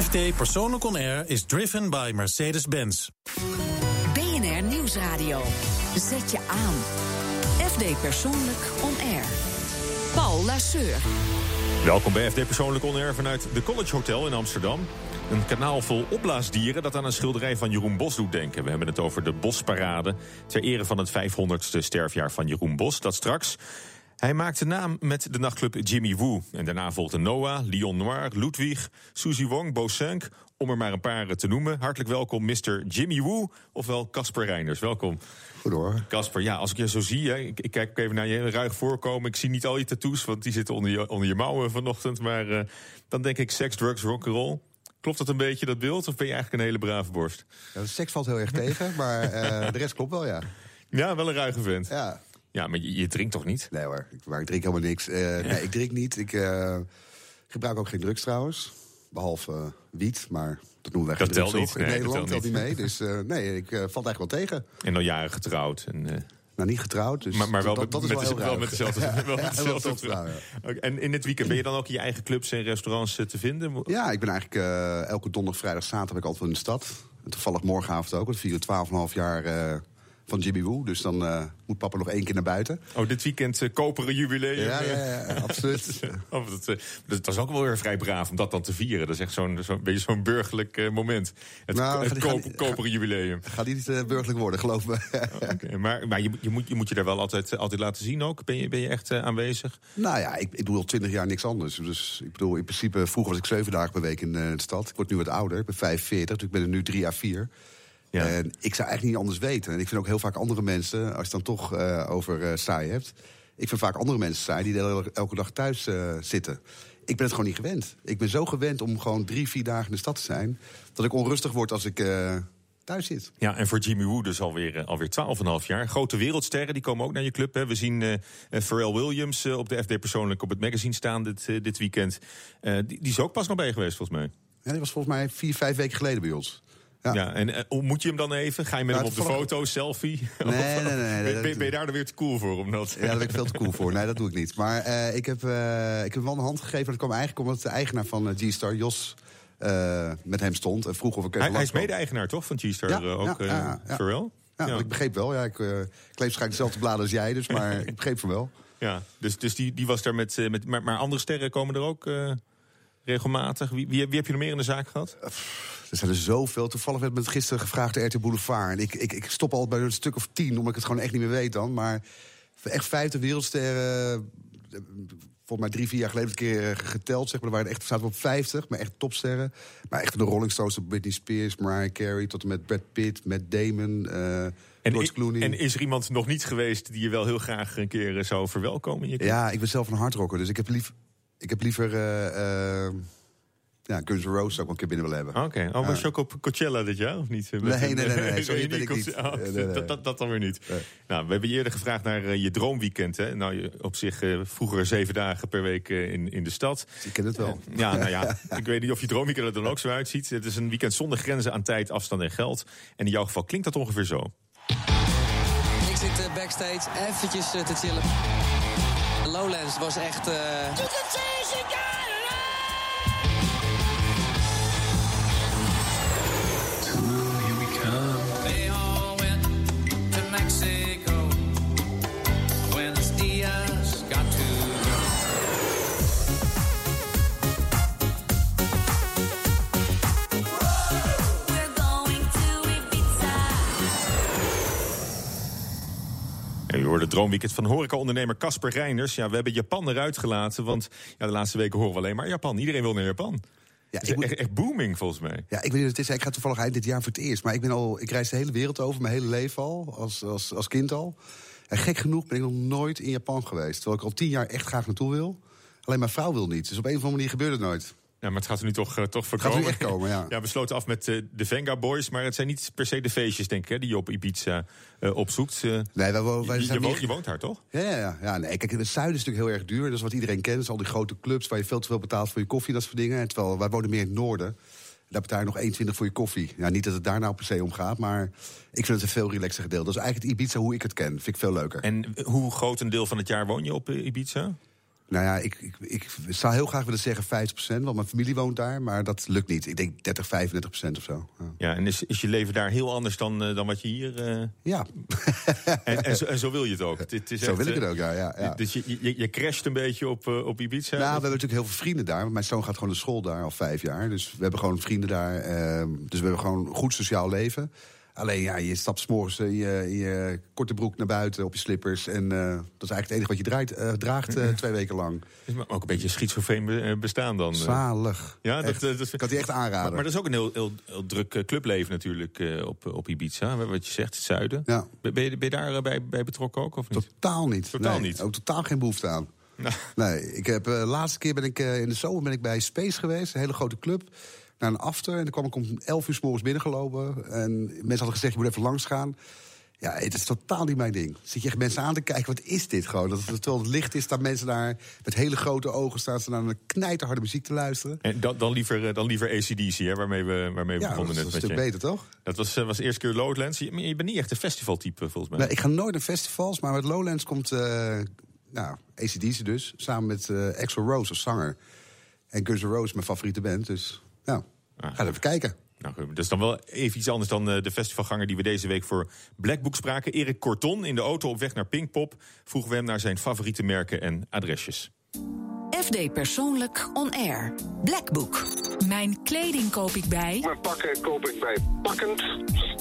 FD Persoonlijk On Air is driven by Mercedes-Benz. BNR Nieuwsradio. Zet je aan. FD Persoonlijk On Air. Paul Lasseur. Welkom bij FD Persoonlijk On Air vanuit de College Hotel in Amsterdam. Een kanaal vol opblaasdieren dat aan een schilderij van Jeroen Bos doet denken. We hebben het over de Bosparade ter ere van het 500ste sterfjaar van Jeroen Bos. Dat straks. Hij maakte naam met de nachtclub Jimmy Woo. En daarna volgden Noah, Lion Noir, Ludwig, Suzy Wong, Bo Sank, om er maar een paar te noemen. Hartelijk welkom, Mr. Jimmy Woo, ofwel Casper Reinders. Welkom. Goed hoor. Casper, ja, als ik je zo zie, hè, ik, ik kijk ook even naar je ruig voorkomen. Ik zie niet al je tattoos, want die zitten onder je, onder je mouwen vanochtend. Maar uh, dan denk ik seks, drugs, rock'n'roll. Klopt dat een beetje, dat beeld? Of ben je eigenlijk een hele brave borst? Ja, seks valt heel erg tegen, maar uh, de rest klopt wel, ja. Ja, wel een ruige vent. Ja. Ja, maar je, je drinkt toch niet? Nee hoor, ik, maar ik drink helemaal niks. Uh, nee, ik drink niet. Ik uh, gebruik ook geen drugs trouwens. Behalve wiet, maar dat noemen wij dat geen telt drugs niet. op. In Nee, Nederland dat telt niet mee. Dus nee, ik valt eigenlijk wel tegen. En al jaren getrouwd. En, nou, niet getrouwd, dus maar, maar wel, dat, dat is met, wel met dezelfde, wel met vrouw. ja. En in het weekend ben je dan ook in je eigen clubs en restaurants te vinden? Ja, ik ben eigenlijk uh, elke donderdag, vrijdag, zaterdag ben ik altijd wel in de stad. En toevallig morgenavond ook. We vieren 12,5 jaar uh, van Jimmy Woo. Dus dan uh, moet papa nog één keer naar buiten. Oh, dit weekend uh, koperen jubileum. Ja, ja, ja absoluut. oh, dat, uh, dat, was ook wel weer vrij braaf om dat dan te vieren. Dat is echt zo'n zo beetje zo'n burgerlijk moment. Het, nou, het gaat, koop, gaat, koperen jubileum. Gaat niet burgerlijk worden, geloof me. okay, maar maar je, je, moet, je moet je daar wel altijd, altijd laten zien ook. Ben je, ben je echt aanwezig? Nou ja, ik, ik doe al twintig jaar niks anders. Dus ik bedoel, in principe, vroeger was ik zeven dagen per week in de stad. Ik word nu wat ouder, ik ben 45, dus ik ben er nu drie à vier. Ja. En ik zou eigenlijk niet anders weten. En ik vind ook heel vaak andere mensen, als je het dan toch uh, over uh, saai hebt. Ik vind vaak andere mensen saai die elke dag thuis uh, zitten. Ik ben het gewoon niet gewend. Ik ben zo gewend om gewoon drie, vier dagen in de stad te zijn. dat ik onrustig word als ik thuis zit. Ja, en voor Jimmy Woo dus alweer, alweer 12,5 jaar. Grote wereldsterren die komen ook naar je club. Hè. We zien uh, Pharrell Williams uh, op de FD persoonlijk op het magazine staan dit, uh, dit weekend. die, die is ook pas nog bij geweest, volgens mij. Ja, die was volgens mij vier, vijf weken geleden bij ons. Ja. ja, en uh, ontmoet je hem dan even? Ga je met Nou, hem op de foto, selfie? Nee, nee, nee. nee ben, je daar dan weer te cool voor? Omdat... Ja, daar ben ik veel te cool voor. Nee, dat doe ik niet. Maar uh, ik, heb, uh, ik heb hem wel een hand gegeven. Dat kwam eigenlijk omdat de eigenaar van G-Star, Jos, met hem stond. En vroeg of ik even Hij, hij is mede-eigenaar toch van G-Star ja, ook, ja, ja, ik begreep wel. Ja, ik, ik lees waarschijnlijk dezelfde bladen als jij, dus, maar ik begreep hem wel. Ja, dus, dus die, die was daar met... met maar, maar andere sterren komen er ook regelmatig. Wie, wie, wie heb je nog meer in de zaak gehad? Er zijn er zoveel. Toevallig werd me gisteren gevraagd de RT Boulevard. En ik, ik, ik stop al bij een stuk of tien, omdat ik het gewoon echt niet meer weet dan. Maar echt vijftig wereldsterren. Volgens mij drie, vier jaar geleden een keer geteld. Zeg maar. Er waren echt, zaten we op 50, maar echt topsterren. Maar echt de Rolling Stones, Britney Spears, Mariah Carey... tot en met Brad Pitt, met Damon, uh, en, George Clooney. En is er iemand nog niet geweest die je wel heel graag een keer zou verwelkomen in je? Ja, ik ben zelf een hardrocker, dus ik heb, lief, ik heb liever... Uh, uh, ja, Guns N' Roses ook een keer binnen willen hebben. Oké, okay. oh, was je ook op Coachella dit jaar of niet? Nee, nee, nee, nee, nee. sorry, ben ik niet. Oh, nee, nee, nee. Dat, dat, dat dan weer niet. Nee. Nou, we hebben je eerder gevraagd naar uh, je droomweekend. Hè? Nou, je, op zich uh, vroeger zeven dagen per week uh, in, in de stad. Ik ken het wel. Ja, nou ja, ik weet niet of je droomweekend er dan ook zo uitziet. Het is een weekend zonder grenzen aan tijd, afstand en geld. En in jouw geval klinkt dat ongeveer zo. Ik zit backstage eventjes te chillen. Lowlands was echt... Je hoorde het droomweekend van horecaondernemer Casper Reiners. Ja, we hebben Japan eruit gelaten, want ja, de laatste weken horen we alleen maar Japan. Iedereen wil naar Japan. Ja, is moet... echt, echt, booming volgens mij. Ja, ik weet niet het is. Ik ga toevallig eind dit jaar voor het eerst. Maar ik, ben al, ik reis de hele wereld over, mijn hele leven al, als, als, als kind al. En gek genoeg ben ik nog nooit in Japan geweest. Terwijl ik al tien jaar echt graag naartoe wil. Alleen mijn vrouw wil niet. Dus op een of andere manier gebeurt het nooit. Ja, maar het gaat er nu toch, uh, toch voor gaat komen. Gaat nu echt komen, ja. ja, we sloten af met uh, de Venga Boys. Maar het zijn niet per se de feestjes, denk ik, hè, die je op Ibiza uh, opzoekt. nee, wij, wij je, woont, je woont daar, toch? Ja, ja, ja. ja nee, kijk, het zuiden is natuurlijk heel erg duur. Dat is wat iedereen kent. Dat is al die grote clubs waar je veel te veel betaalt voor je koffie. Dat soort dingen. En terwijl wij wonen meer in het noorden. Daar betaal je nog 1,20 voor je koffie. Ja, niet dat het daar nou per se om gaat, maar ik vind het een veel relaxer gedeelte. Dat is eigenlijk het Ibiza hoe ik het ken. Vind ik veel leuker. En hoe groot een deel van het jaar woon je op Ibiza? Nou ja, ik, ik, ik zou heel graag willen zeggen 50%, want mijn familie woont daar. Maar dat lukt niet. Ik denk 30, 35% of zo. Ja, ja en is, is je leven daar heel anders dan, uh, dan wat je hier... Uh... Ja. en, en, zo, en, zo, wil je het ook? Het, is zo echt, wil ik het ook, ja. ja, ja. Dus je, je, je crasht een beetje op, uh, op Ibiza? Nou, we hebben natuurlijk heel veel vrienden daar. Mijn zoon gaat gewoon naar school daar al vijf jaar. Dus we hebben gewoon vrienden daar. Dus we hebben gewoon een goed sociaal leven. Alleen ja, je stapt s'morgens in je, je korte broek naar buiten op je slippers. En uh, dat is eigenlijk het enige wat je draait, uh, draagt uh, twee weken lang. Is maar ook een beetje schizofreen bestaan dan. Zalig. Ja, dat, dat, kan die echt aanraden. Maar, maar, dat is ook een heel, heel, heel druk clubleven natuurlijk op, op Ibiza. Wat je zegt, het zuiden. Ja. Ben, je, ben je daar bij, bij betrokken ook? Of niet? Totaal niet. Totaal nee, niet? Ook totaal geen behoefte aan. Nou. Nee, ik heb, de laatste keer ben ik in de zomer ben ik bij Space geweest. Een hele grote club naar een after. En dan kwam ik om 11 uur s morgens binnengelopen. En mensen hadden gezegd, je moet even langs gaan. Ja, het is totaal niet mijn ding. Zit je echt mensen aan te kijken, wat is dit gewoon? Dat, terwijl het licht is, staan mensen daar met hele grote ogen... staan ze naar een knijterharde muziek te luisteren. En dan, dan, liever, eh, dan liever ACDC, hè, waarmee we, waarmee we ja, begonnen net. dat is een stuk beter, toch? Dat was, eh, was de eerste keer Lowlands. Je, je bent niet echt een festivaltype, volgens mij. Nee, ik ga nooit naar festivals, maar met Lowlands komt... Uh, nou, ACDC dus, samen met uh, Axel Rose als zanger. En Guns N' Roses mijn favoriete band, dus... Nou, Ah. Ga even kijken. Nou, dat is dan wel even iets anders dan eh, de festivalganger die we deze week voor Blackbook spraken. Erik Korton in de auto op weg naar Pinkpop vroegen we hem naar zijn favoriete merken en adresjes. FD Persoonlijk On Air. Blackbook. Mijn kleding koop ik bij. Mijn pakken koop ik bij Pakkend.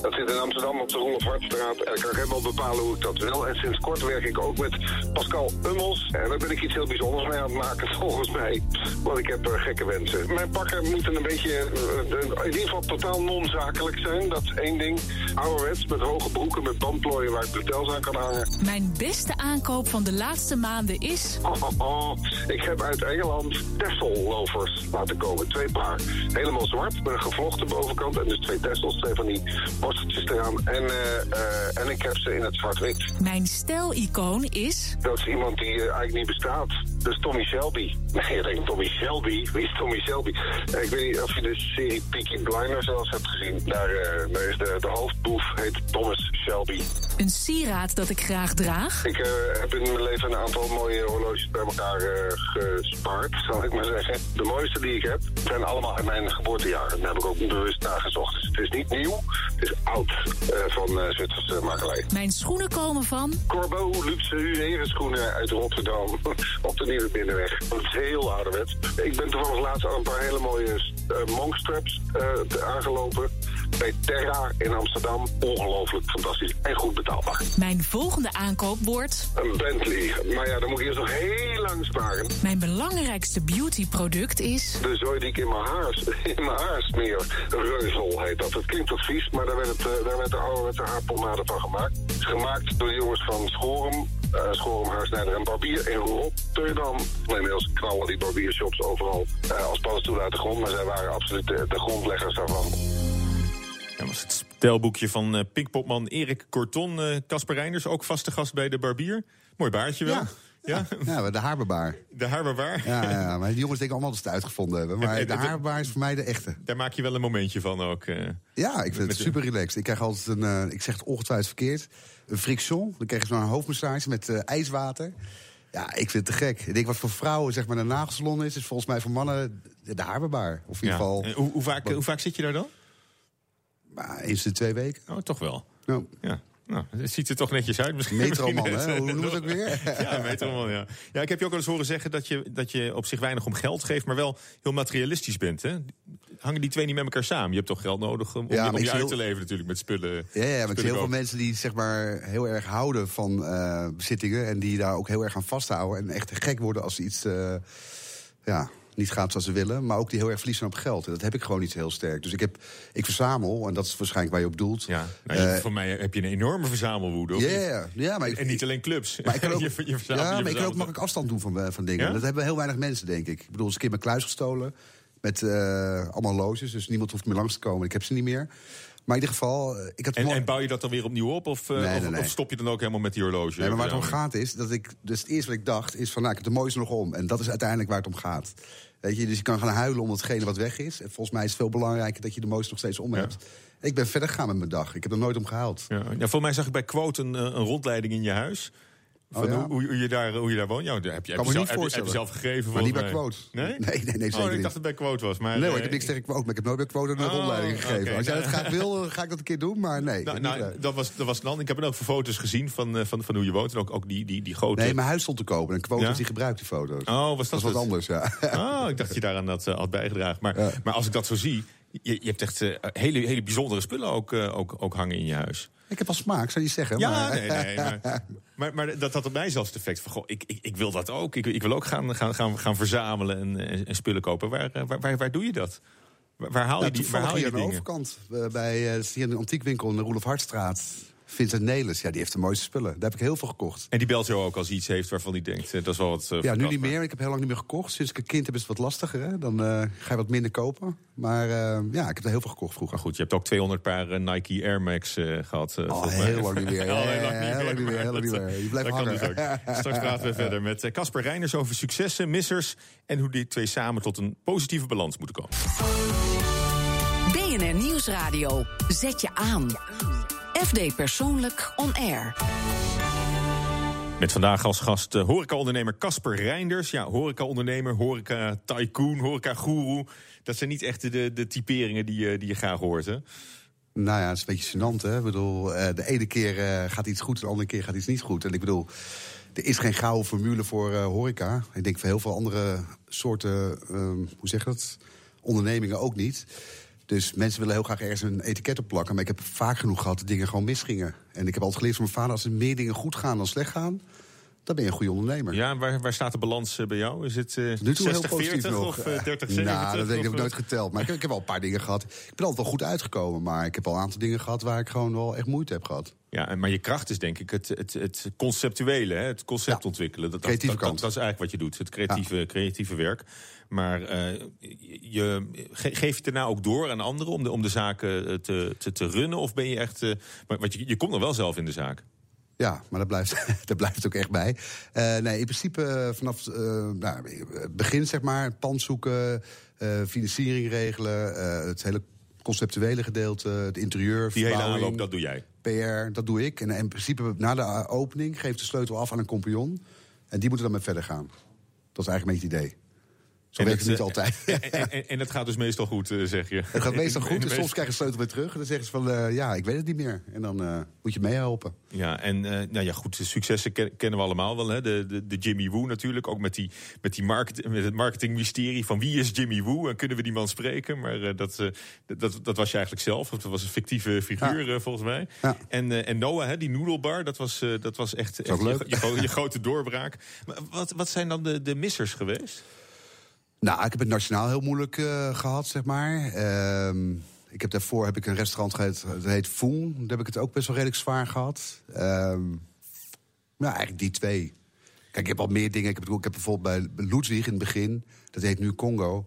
Dat zit in Amsterdam op de Rolf Hartstraat. En ik kan helemaal bepalen hoe ik dat wil. En sinds kort werk ik ook met Pascal Ummels. En daar ben ik iets heel bijzonders mee aan het maken, volgens mij. Want ik heb uh, gekke wensen. Mijn pakken moeten een beetje, uh, in ieder geval totaal non-zakelijk zijn. Dat is één ding. Ouderwets, met hoge broeken, met bandplooien waar ik bretels aan kan hangen. Mijn beste aankoop van de laatste maanden is... Oh, oh, oh. Ik heb uit Engeland Tessel-lovers laten komen. Twee paar. Helemaal zwart, met een gevlochten bovenkant. En dus twee Tessels, twee van die borsteltjes eraan. En, uh, uh, en ik heb ze in het zwart-wit. Mijn stijl-icoon is... Dat is iemand die uh, eigenlijk niet bestaat. Dat is Tommy Shelby. Nee, je denkt Tommy Shelby? Wie is Tommy Shelby? ik weet niet of je de serie Peaky Blinders zelfs hebt gezien. Daar, daar is de, de hoofdboef, heet Thomas Shelby. Een sieraad dat ik graag draag? Ik heb in mijn leven een aantal mooie horloges bij elkaar gespaard, zal ik maar zeggen. De mooiste die ik heb, zijn allemaal in mijn geboortejaar. Daar heb ik ook bewust nagezocht. Dus het is niet nieuw, het is oud uh, van uh, Zwitserse makelij. Mijn schoenen komen van? Corbeau luxe herenschoenen uit Rotterdam. op de Nieuwe Binnenweg. Dat is heel ouderwets. Ik ben toevallig laatst al een paar hele mooie uh, monkstraps aangelopen. Bij Terra in Amsterdam. Ongelooflijk fantastisch en goed betaalbaar. Mijn volgende aankoop wordt? Een Bentley. Maar ja, dan moet ik eerst nog heel lang sparen. Mijn belangrijkste beautyproduct is... De zooi die ik in mijn haar, in mijn haar smeer. Reusel heet dat. Het klinkt wat vies, maar daar werd, het, daar werd de ouderwetse haarpomade van gemaakt. Het is gemaakt door de jongens van Schorum. Uh, Schorum, Haarsnijder en Barbier in Rotterdam. Inmiddels knallen die barbiershops overal uh, als paddenstoelen uit de grond. Maar zij waren absoluut de, de grondleggers daarvan. Was het stelboekje van uh, Pinkpopman Erik Korton. Casper uh, Reinders, ook vaste gast bij de Barbier. Mooi baardje wel. Ja. Ja, ja de haarbarbaar. De haarbarbaar? Ja, ja, maar die jongens denken allemaal dat ze het uitgevonden hebben. Maar de haarbarbaar is voor mij de echte. Daar maak je wel een momentje van ook. Uh, ja, ik vind het super relaxed. Ik krijg altijd een, uh, ik zeg het ongetwijfeld verkeerd, een friction. Dan krijg je zo'n hoofdmassage met uh, ijswater. Ja, ik vind het te gek. Ik denk wat voor vrouwen zeg maar een nagelsalon is, is volgens mij voor mannen de haarbarbaar. Of in ieder geval. Hoe, hoe, vaak, hoe vaak zit je daar dan? Maar eens in twee weken. Oh, toch wel. Ja. Nou, het ziet er toch netjes uit. Misschien, metroman, hè? Hoe noem het ook weer? ja, metroman, ja. Ja, ik heb je ook al eens horen zeggen dat je, dat je op zich weinig om geld geeft... maar wel heel materialistisch bent, hè? Hangen die twee niet met elkaar samen? Je hebt toch geld nodig om, ja, om je uit heel... te leven natuurlijk met spullen. Ja, ja maar ik zie heel veel mensen die zeg maar heel erg houden van uh, bezittingen... en die daar ook heel erg aan vasthouden en echt gek worden als iets... Uh, ja, niet gaat zoals ze willen. Maar ook die heel erg verliezen op geld. En dat heb ik gewoon niet heel sterk. Dus ik, heb, ik verzamel, en dat is waarschijnlijk waar je op doelt. Ja, nou, je, uh, voor mij heb je een enorme verzamelwoede. Ja, yeah, ja, maar ik, en niet alleen clubs. Maar ik kan ook, je, je ja, maar ik kan ook makkelijk afstand doen van, van dingen. Ja? Dat hebben heel weinig mensen, denk ik. Ik bedoel, eens een keer mijn kluis gestolen. Met uh, allemaal loges. Dus niemand hoeft meer langs te komen. Ik heb ze niet meer. Maar in ieder geval... Ik had en, en, bouw je dat dan weer opnieuw op? Of, nee, of, nee, nee. of, stop je dan ook helemaal met die horloge? Nee, maar waar het om gaat is... dat ik, dus het eerste wat ik dacht is van... Nou, ik heb de mooiste nog om. En dat is uiteindelijk waar het om gaat. Weet je, dus je kan gaan huilen om hetgene wat weg is. En volgens mij is het veel belangrijker dat je de mooiste nog steeds om hebt. Ja. Ik ben verder gegaan met mijn dag. Ik heb er nooit om gehuild. Ja. Ja, voor mij zag ik bij Quote een, een rondleiding in je huis. Van Oh, ja? hoe, hoe, je daar, hoe je daar woont? Ja, heb je, heb, je me zelf, niet heb, je- heb je voorstellen. zelf gegeven? Maar niet bij mij. quote. Nee? Nee, nee, nee, Oh, ik niet. dacht dat het bij quote was. Maar, Nee hoor, eh, ik heb niks tegen quote, maar ik heb nooit bij quote een Oh, rondleiding gegeven. Als jij dat graag wil, ga ik dat een keer doen, maar nee. Nou, nou, eh. dat, was, dat was dan. Ik heb er ook foto's gezien van, eh, van, van hoe je woont. En ook, ook die, die, die grote... nee, mijn huis stond te kopen en quote Ja? die gebruikt die foto's. Oh, was dat dat is wat anders, ja. Oh, ik dacht dat je daaraan had, eh, had bijgedragen. Maar, Ja. maar als ik dat zo zie, je, je hebt echt eh, hele, hele bijzondere spullen ook, eh, ook, ook hangen in je huis. Ik heb wel smaak, zou je zeggen. Ja, maar, nee, nee. Maar, maar, maar dat had op mij zelfs het effect van... Goh, ik, ik, ik wil dat ook. Ik, ik wil ook gaan, gaan, gaan, gaan verzamelen en, en, en spullen kopen. Waar, eh, waar, waar, waar doe je dat? Waar, haal je Nou, die, waar haal je hier die aan de overkant, eh, bij, eh, hier een antiekwinkel in de Roelof Hartstraat. Vincent Nelis, ja, die heeft de mooiste spullen. Daar heb ik heel veel gekocht. En die belt jou ook als hij iets heeft waarvan hij denkt... eh, dat is wel wat eh, Ja, nu niet meer. Ik heb heel lang niet meer gekocht. Sinds ik een kind heb is het wat lastiger. Hè? Dan eh, ga je wat minder kopen. Maar eh, ja, ik heb er heel veel gekocht vroeger. Maar goed, je hebt ook 200 paar Nike Air Max eh, gehad. eh, Al mij. heel lang niet meer. Heel lang niet meer, heel lang niet meer. Je blijft dat kan hangen. dus ook. Straks praten we verder met Casper Reiners over successen, missers... en hoe die twee samen tot een positieve balans moeten komen. BNR Nieuwsradio. Zet je aan. FD Persoonlijk On Air. Met vandaag als gast uh, horecaondernemer Casper Reinders. Ja, horecaondernemer, horeca-tycoon, horeca-goeroe. Dat zijn niet echt de, de typeringen die, je- die je graag hoort, hè? Nou ja, het is een beetje gênant. Hè? Ik bedoel, eh, de ene keer eh, gaat iets goed, de andere keer gaat iets niet goed. En ik bedoel, er is geen gouden formule voor eh, horeca. Ik denk voor heel veel andere soorten, ehm, hoe zeg je dat, ondernemingen ook niet. Dus mensen willen heel graag ergens een etiket op plakken. Maar ik heb vaak genoeg gehad dat dingen gewoon misgingen. En ik heb altijd geleerd van mijn vader... als er meer dingen goed gaan dan slecht gaan... dan ben je een goede ondernemer. Ja, waar, waar staat de balans eh, bij jou? Is het eh, toe heel 60-40 positief nog. of eh, 30-70? Nou, dat heb ik nooit geteld. Maar ik, heb- ik heb wel een paar dingen gehad. Ik ben altijd wel goed uitgekomen. Maar ik heb al een aantal dingen gehad waar ik gewoon wel echt moeite heb gehad. Ja, en- maar je kracht is denk ik het, het, het conceptuele, hè? het concept Ja. ontwikkelen. Dat, dat, Creatieve dat, dat is eigenlijk wat je doet, het creatieve, creatieve werk. Maar eh, je, ge- geef je het daarna ook door aan anderen om de, om de zaken eh, te, te, te runnen? Of ben je echt. maar, want je, je komt nog wel zelf in de zaak. Ja, maar dat blijft, dat blijft ook echt bij. Nee, in principe vanaf nou, het begin, zeg maar, pand zoeken, financiering regelen, het hele conceptuele gedeelte, het interieur, Die hele aanloop, dat doe jij. PR, dat doe ik. En in principe na de opening geeft de sleutel af aan een compagnon. En die moeten dan met verder gaan. Dat is eigenlijk een beetje het idee. Zo werkt het niet eh, altijd. En, en, het gaat dus meestal goed, eh, zeg je. Het gaat meestal goed. en meest- soms krijg je de sleutel weer terug. En dan zeggen ze van, eh, ja, ik weet het niet meer. En dan moet je meehelpen. Ja, en eh, nou ja, goed, de successen ken- kennen we allemaal wel. Hè? De, de, de Jimmy Woo natuurlijk, ook met, die, met, die market, met het marketingmysterie van wie is Jimmy Woo en kunnen we die man spreken? Maar dat, dat, dat was je eigenlijk zelf, dat was een fictieve figuur volgens mij. Ja. En, en Noah, hè, die noodlebar, dat was, dat was echt, echt je, je grote doorbraak. Maar wat, wat zijn dan de, de missers geweest? Nou, ik heb het nationaal heel moeilijk eh, gehad, zeg maar. Ehm, ik heb daarvoor heb ik een restaurant gehad, dat heet Foon. Daar heb ik het ook best wel redelijk zwaar gehad. Ehm nou, eigenlijk die twee. Kijk, ik heb al meer dingen. Ik heb, ik heb bijvoorbeeld bij Ludwig in het begin, dat heet nu Congo.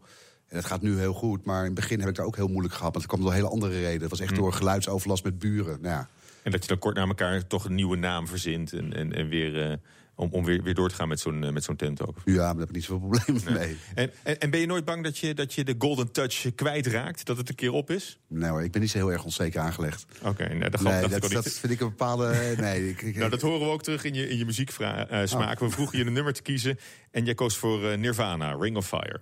En dat gaat nu heel goed, maar in het begin heb ik daar ook heel moeilijk gehad. Want dat kwam door hele andere redenen. Dat was echt door geluidsoverlast met buren. Nou ja, En dat je dan kort na elkaar toch een nieuwe naam verzint en, en, en weer, eh, om, om weer, weer door te gaan met zo'n eh, met zo'n tent ook. ja, maar daar heb ik niet zoveel problemen mee. En, en, en ben je nooit bang dat je, dat je de golden touch kwijtraakt? Dat het een keer op is? Nee hoor, ik ben niet zo heel erg onzeker aangelegd. Oké, nou, dat, Nee, dat, vind ik een bepaalde... Nee, ik, ik- Nou, dat horen we ook terug in je, in je muzieksmaak. We vroegen je een nummer te kiezen en jij koos voor eh, Nirvana, Ring of Fire.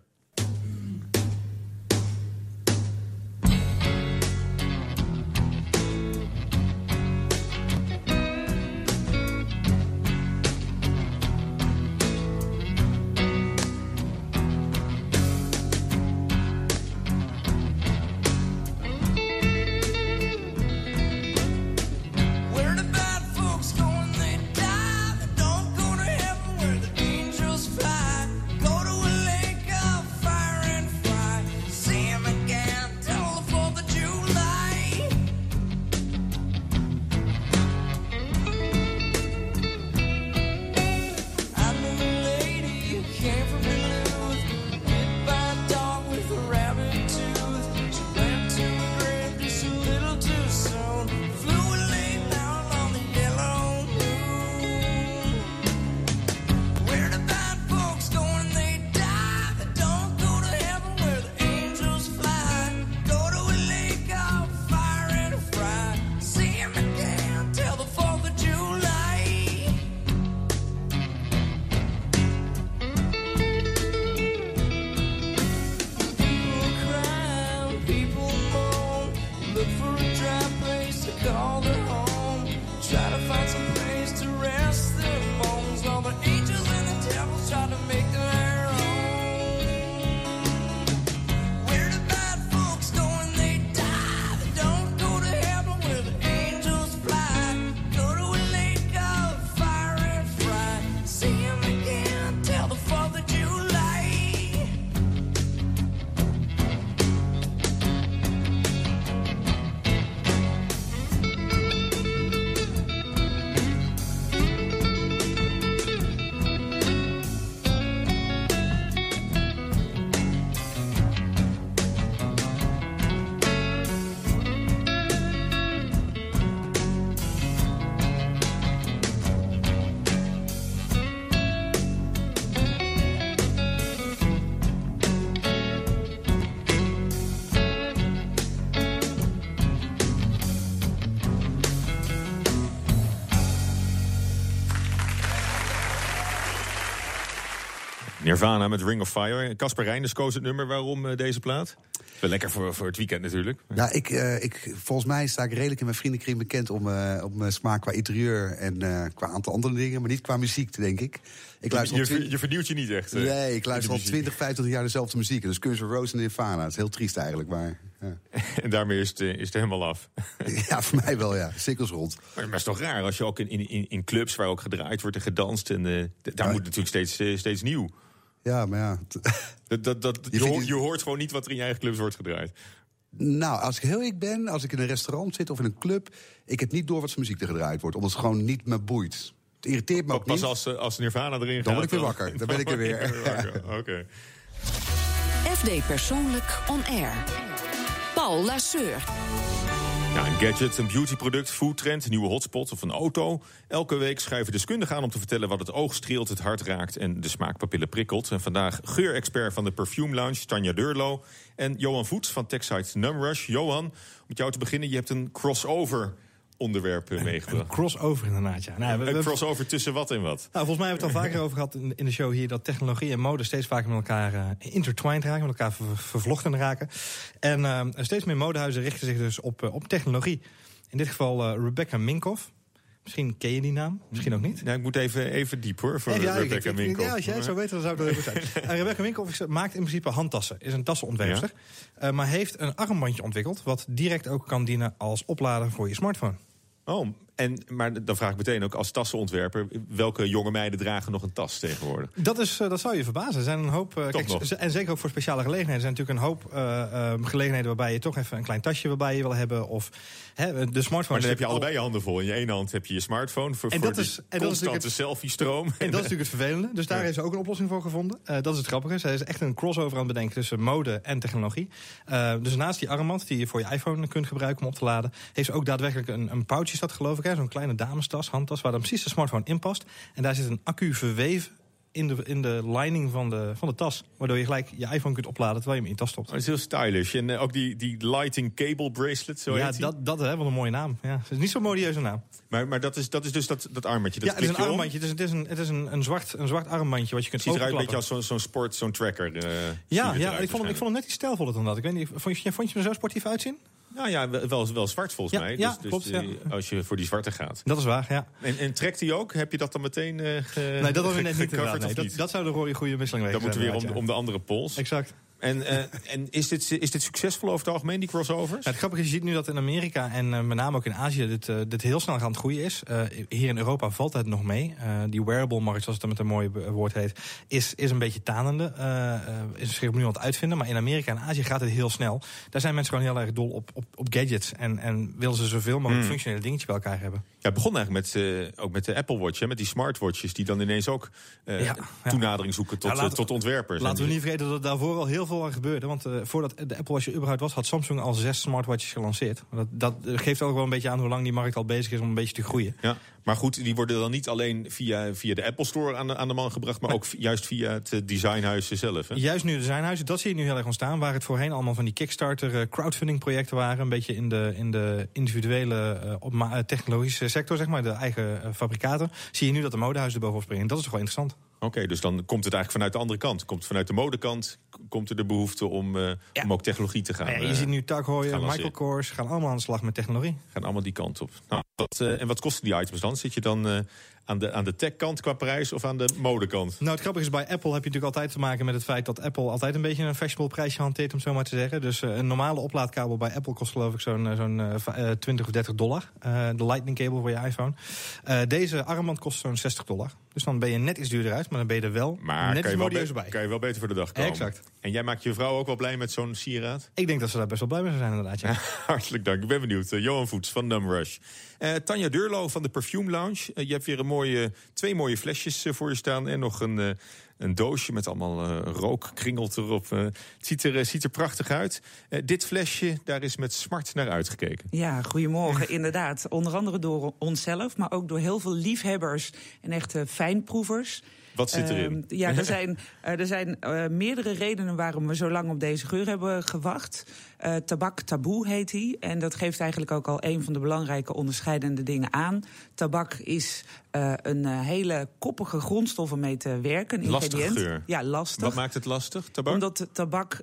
Nirvana met Ring of Fire. Casper Reinders koos het nummer. Waarom eh, deze plaat? Wel lekker voor, voor het weekend natuurlijk. Nou, ik, eh, ik, volgens mij sta ik redelijk in mijn vriendenkring bekend om, eh, om mijn smaak qua interieur en qua aantal andere dingen, maar niet qua muziek, denk ik. Ik luister je, je, je vernieuwt je niet echt. Nee, ik luister al muziek. 20, 25 jaar dezelfde muziek. Dus Guns N' Roses en Nirvana. Het is heel triest eigenlijk, maar... Ja, En daarmee is het, is het helemaal af. ja voor mij wel, ja. Cirkels rond. Maar het is toch raar als je ook in, in, in clubs waar ook gedraaid wordt en gedanst. En, daar Ja. moet natuurlijk steeds, steeds nieuw. Ja, maar ja. t- Dat, dat, dat, je, hoort, je hoort gewoon niet wat er in je eigen clubs wordt gedraaid. Nou, als ik heel ik ben, als ik in een restaurant zit of in een club... ik heb niet door wat voor muziek er gedraaid wordt. Omdat het gewoon niet me boeit. Het irriteert me ook Pas niet. als, eh, als Nirvana erin gaat. Dan word ik weer wakker. Dan ben ik er weer. Oké. FD Persoonlijk On Air. Paul Lasseur. Een gadget, een beautyproduct, foodtrend, nieuwe hotspot of een auto. Elke week schuiven deskundigen aan om te vertellen wat het oog streelt, het hart raakt en de smaakpapillen prikkelt. En vandaag geurexpert van de Perfume Lounge, Tanja Deurlo. En Johan Voets van techsite Numrush. Johan, om met jou te beginnen, je hebt een crossover onderwerp eh, Een meegebracht. crossover inderdaad, ja. Nou, we- Een crossover tussen wat en wat? Nou, volgens mij hebben we het al vaker over gehad in, in de show hier... dat technologie en mode steeds vaker met elkaar eh, intertwined raken... met elkaar ver- vervlochten raken. En eh, steeds meer modehuizen richten zich dus op, eh, op technologie. In dit geval Rebecca Minkoff. Misschien ken je die naam, misschien ook niet. Nou, ik moet even, even diep hoor, voor ja, Rebecca ik- ik- Minkoff. Ja, als jij het zou weten, dan zou het wel heel goed zijn. Rebecca Minkoff maakt in principe handtassen. Is een tassenontwerpster. Maar heeft een armbandje ontwikkeld... wat direct ook kan dienen als oplader voor je smartphone. Oh, en, maar dan vraag ik meteen ook als tassenontwerper... welke jonge meiden dragen nog een tas tegenwoordig? Dat, is, eh, dat zou je verbazen. Er zijn een hoop. eh, kijk, en zeker ook voor speciale gelegenheden. Er zijn natuurlijk een hoop eh, gelegenheden waarbij je toch even een klein tasje waarbij je wil hebben. Of hè, de smartphone. Maar dan is heb je allebei je handen vol. In je ene hand heb je je smartphone voor, En voor dat is- en dat is constante natuurlijk selfie-stroom. En dat is natuurlijk het vervelende. Dus daar heeft ze ook een oplossing voor gevonden. Dat is het grappige. Zij is echt een crossover aan het bedenken tussen mode en technologie. Dus naast die armband die je voor je iPhone kunt gebruiken om op te laden... heeft ze ook daadwerkelijk een, een pouchje staat geloof ik. Hè, Zo'n kleine damestas, handtas, waar dan precies de smartphone in past. En daar zit een accu verweven in de, in de lining van de, van de tas. Waardoor je gelijk je iPhone kunt opladen terwijl je hem in je tas stopt. Dat is heel stylish. En eh, ook die, die lighting cable bracelet, zo ja, heet die. dat, dat hè, wat een mooie naam. Ja, het is niet zo'n modieuze naam. Maar, maar dat, is, dat is dus dat, dat armbandje. Dat ja, het is een armbandje. Het is, het is, een, het is een, een, zwart, een zwart armbandje wat je kunt Het ziet eruit een beetje als zo'n zo'n sport, zo'n tracker. eh, Ja, ja ik, vond hem, ik vond hem net iets stijlvoller dan dat. Ik weet niet, vond je, vond je hem er zo sportief uitzien? Nou ja, wel, wel, zwart volgens Ja, mij. ja, dus, dus klopt, ja. als je voor die zwarte gaat. Dat is waar, ja. En, en trekt hij ook? Heb je dat dan meteen ge, Nee, dat hadden we net niet. Nee, dat, dat zou de goede- goede wisseling Dan wezen. moeten we weer om, om de andere pols. Exact. En, eh, en is, dit, is dit succesvol over het algemeen, die crossovers? Ja, het grappige is, je ziet nu dat in Amerika en eh, met name ook in Azië dit, eh, dit heel snel aan het groeien is. Hier in Europa valt het nog mee. Die wearable-markt, zoals het met een mooi woord heet, is, is een beetje tanende. Is zich opnieuw aan het uitvinden. Maar in Amerika en Azië gaat het heel snel. Daar zijn mensen gewoon heel erg dol op, op, op gadgets. En, en willen ze zoveel mogelijk Hmm. functionele dingetjes bij elkaar hebben. Ja, het begon eigenlijk met, ook met de Apple Watch, hè, met die smartwatches... die dan ineens ook Ja, ja. toenadering zoeken tot, tot ontwerpers. Laten we niet vergeten dat er daarvoor al heel veel aan gebeurde. Want eh, voordat de Apple Watch er überhaupt was, had Samsung al zes smartwatches gelanceerd. Dat, dat geeft ook wel een beetje aan hoe lang die markt al bezig is om een beetje te groeien. Ja, maar goed, die worden dan niet alleen via, via de Apple Store aan de, aan de man gebracht... maar ook juist via het designhuis zelf. Hè? Juist nu de designhuizen, dat zie je nu heel erg ontstaan. Waar het voorheen allemaal van die Kickstarter eh, crowdfunding projecten waren. Een beetje in de, in de individuele eh, technologische sector, zeg maar. De eigen fabrikaten. Zie je nu dat de modehuizen er bovenop springen. Dat is toch wel interessant. Oké, dus dan komt het eigenlijk vanuit de andere kant. Komt vanuit de modekant komt er de behoefte om, eh, Ja. om ook technologie te gaan. Nou ja, je eh, ziet nu gaan Heuer, lanceren. Michael Kors gaan allemaal aan de slag met technologie. gaan allemaal die kant op. Nou, wat, eh, en wat kosten die items dan? Zit je dan eh, aan de, aan de tech-kant qua prijs of aan de modekant? Nou, het grappige is, bij Apple heb je natuurlijk altijd te maken met het feit dat Apple altijd een beetje een fashionable prijsje hanteert, om zo maar te zeggen. Dus eh, een normale oplaadkabel bij Apple kost geloof ik zo'n eh, zo'n eh, va- eh, 20 of 30 dollar. Eh, de lightning cable voor je iPhone. Eh, deze armband kost zo'n 60 dollar. Dus dan ben je net iets duurder uit, maar dan ben je er wel Maar net iets modieuzer bij. kan je wel beter voor de dag komen. Exact. En jij maakt je vrouw ook wel blij met zo'n sieraad? Ik denk dat ze daar best wel blij mee zijn inderdaad. Ja. Hartelijk dank, ik ben benieuwd. Eh, Johan Voets van Numrush. Eh Tanja Deurlo van de Perfume Lounge. Eh, je hebt weer een mooie, twee mooie flesjes voor je staan. En nog een, een doosje met allemaal eh rook kringelt erop. Eh, het ziet er, eh, ziet er prachtig uit. Dit flesje, daar is met smart naar uitgekeken. Ja, goedemorgen. Inderdaad. Onder andere door onszelf, maar ook door heel veel liefhebbers en echte fijnproevers. Wat zit erin? Ehm, ja, er zijn, eh, er zijn eh, meerdere redenen waarom we zo lang op deze geur hebben gewacht. Eh, tabak taboe heet hij. En dat geeft eigenlijk ook al een van de belangrijke onderscheidende dingen aan. Tabak is een hele koppige grondstof om mee te werken. Een Lastige ingrediënt. geur. Ja, lastig. Wat maakt het lastig, tabak? Omdat tabak,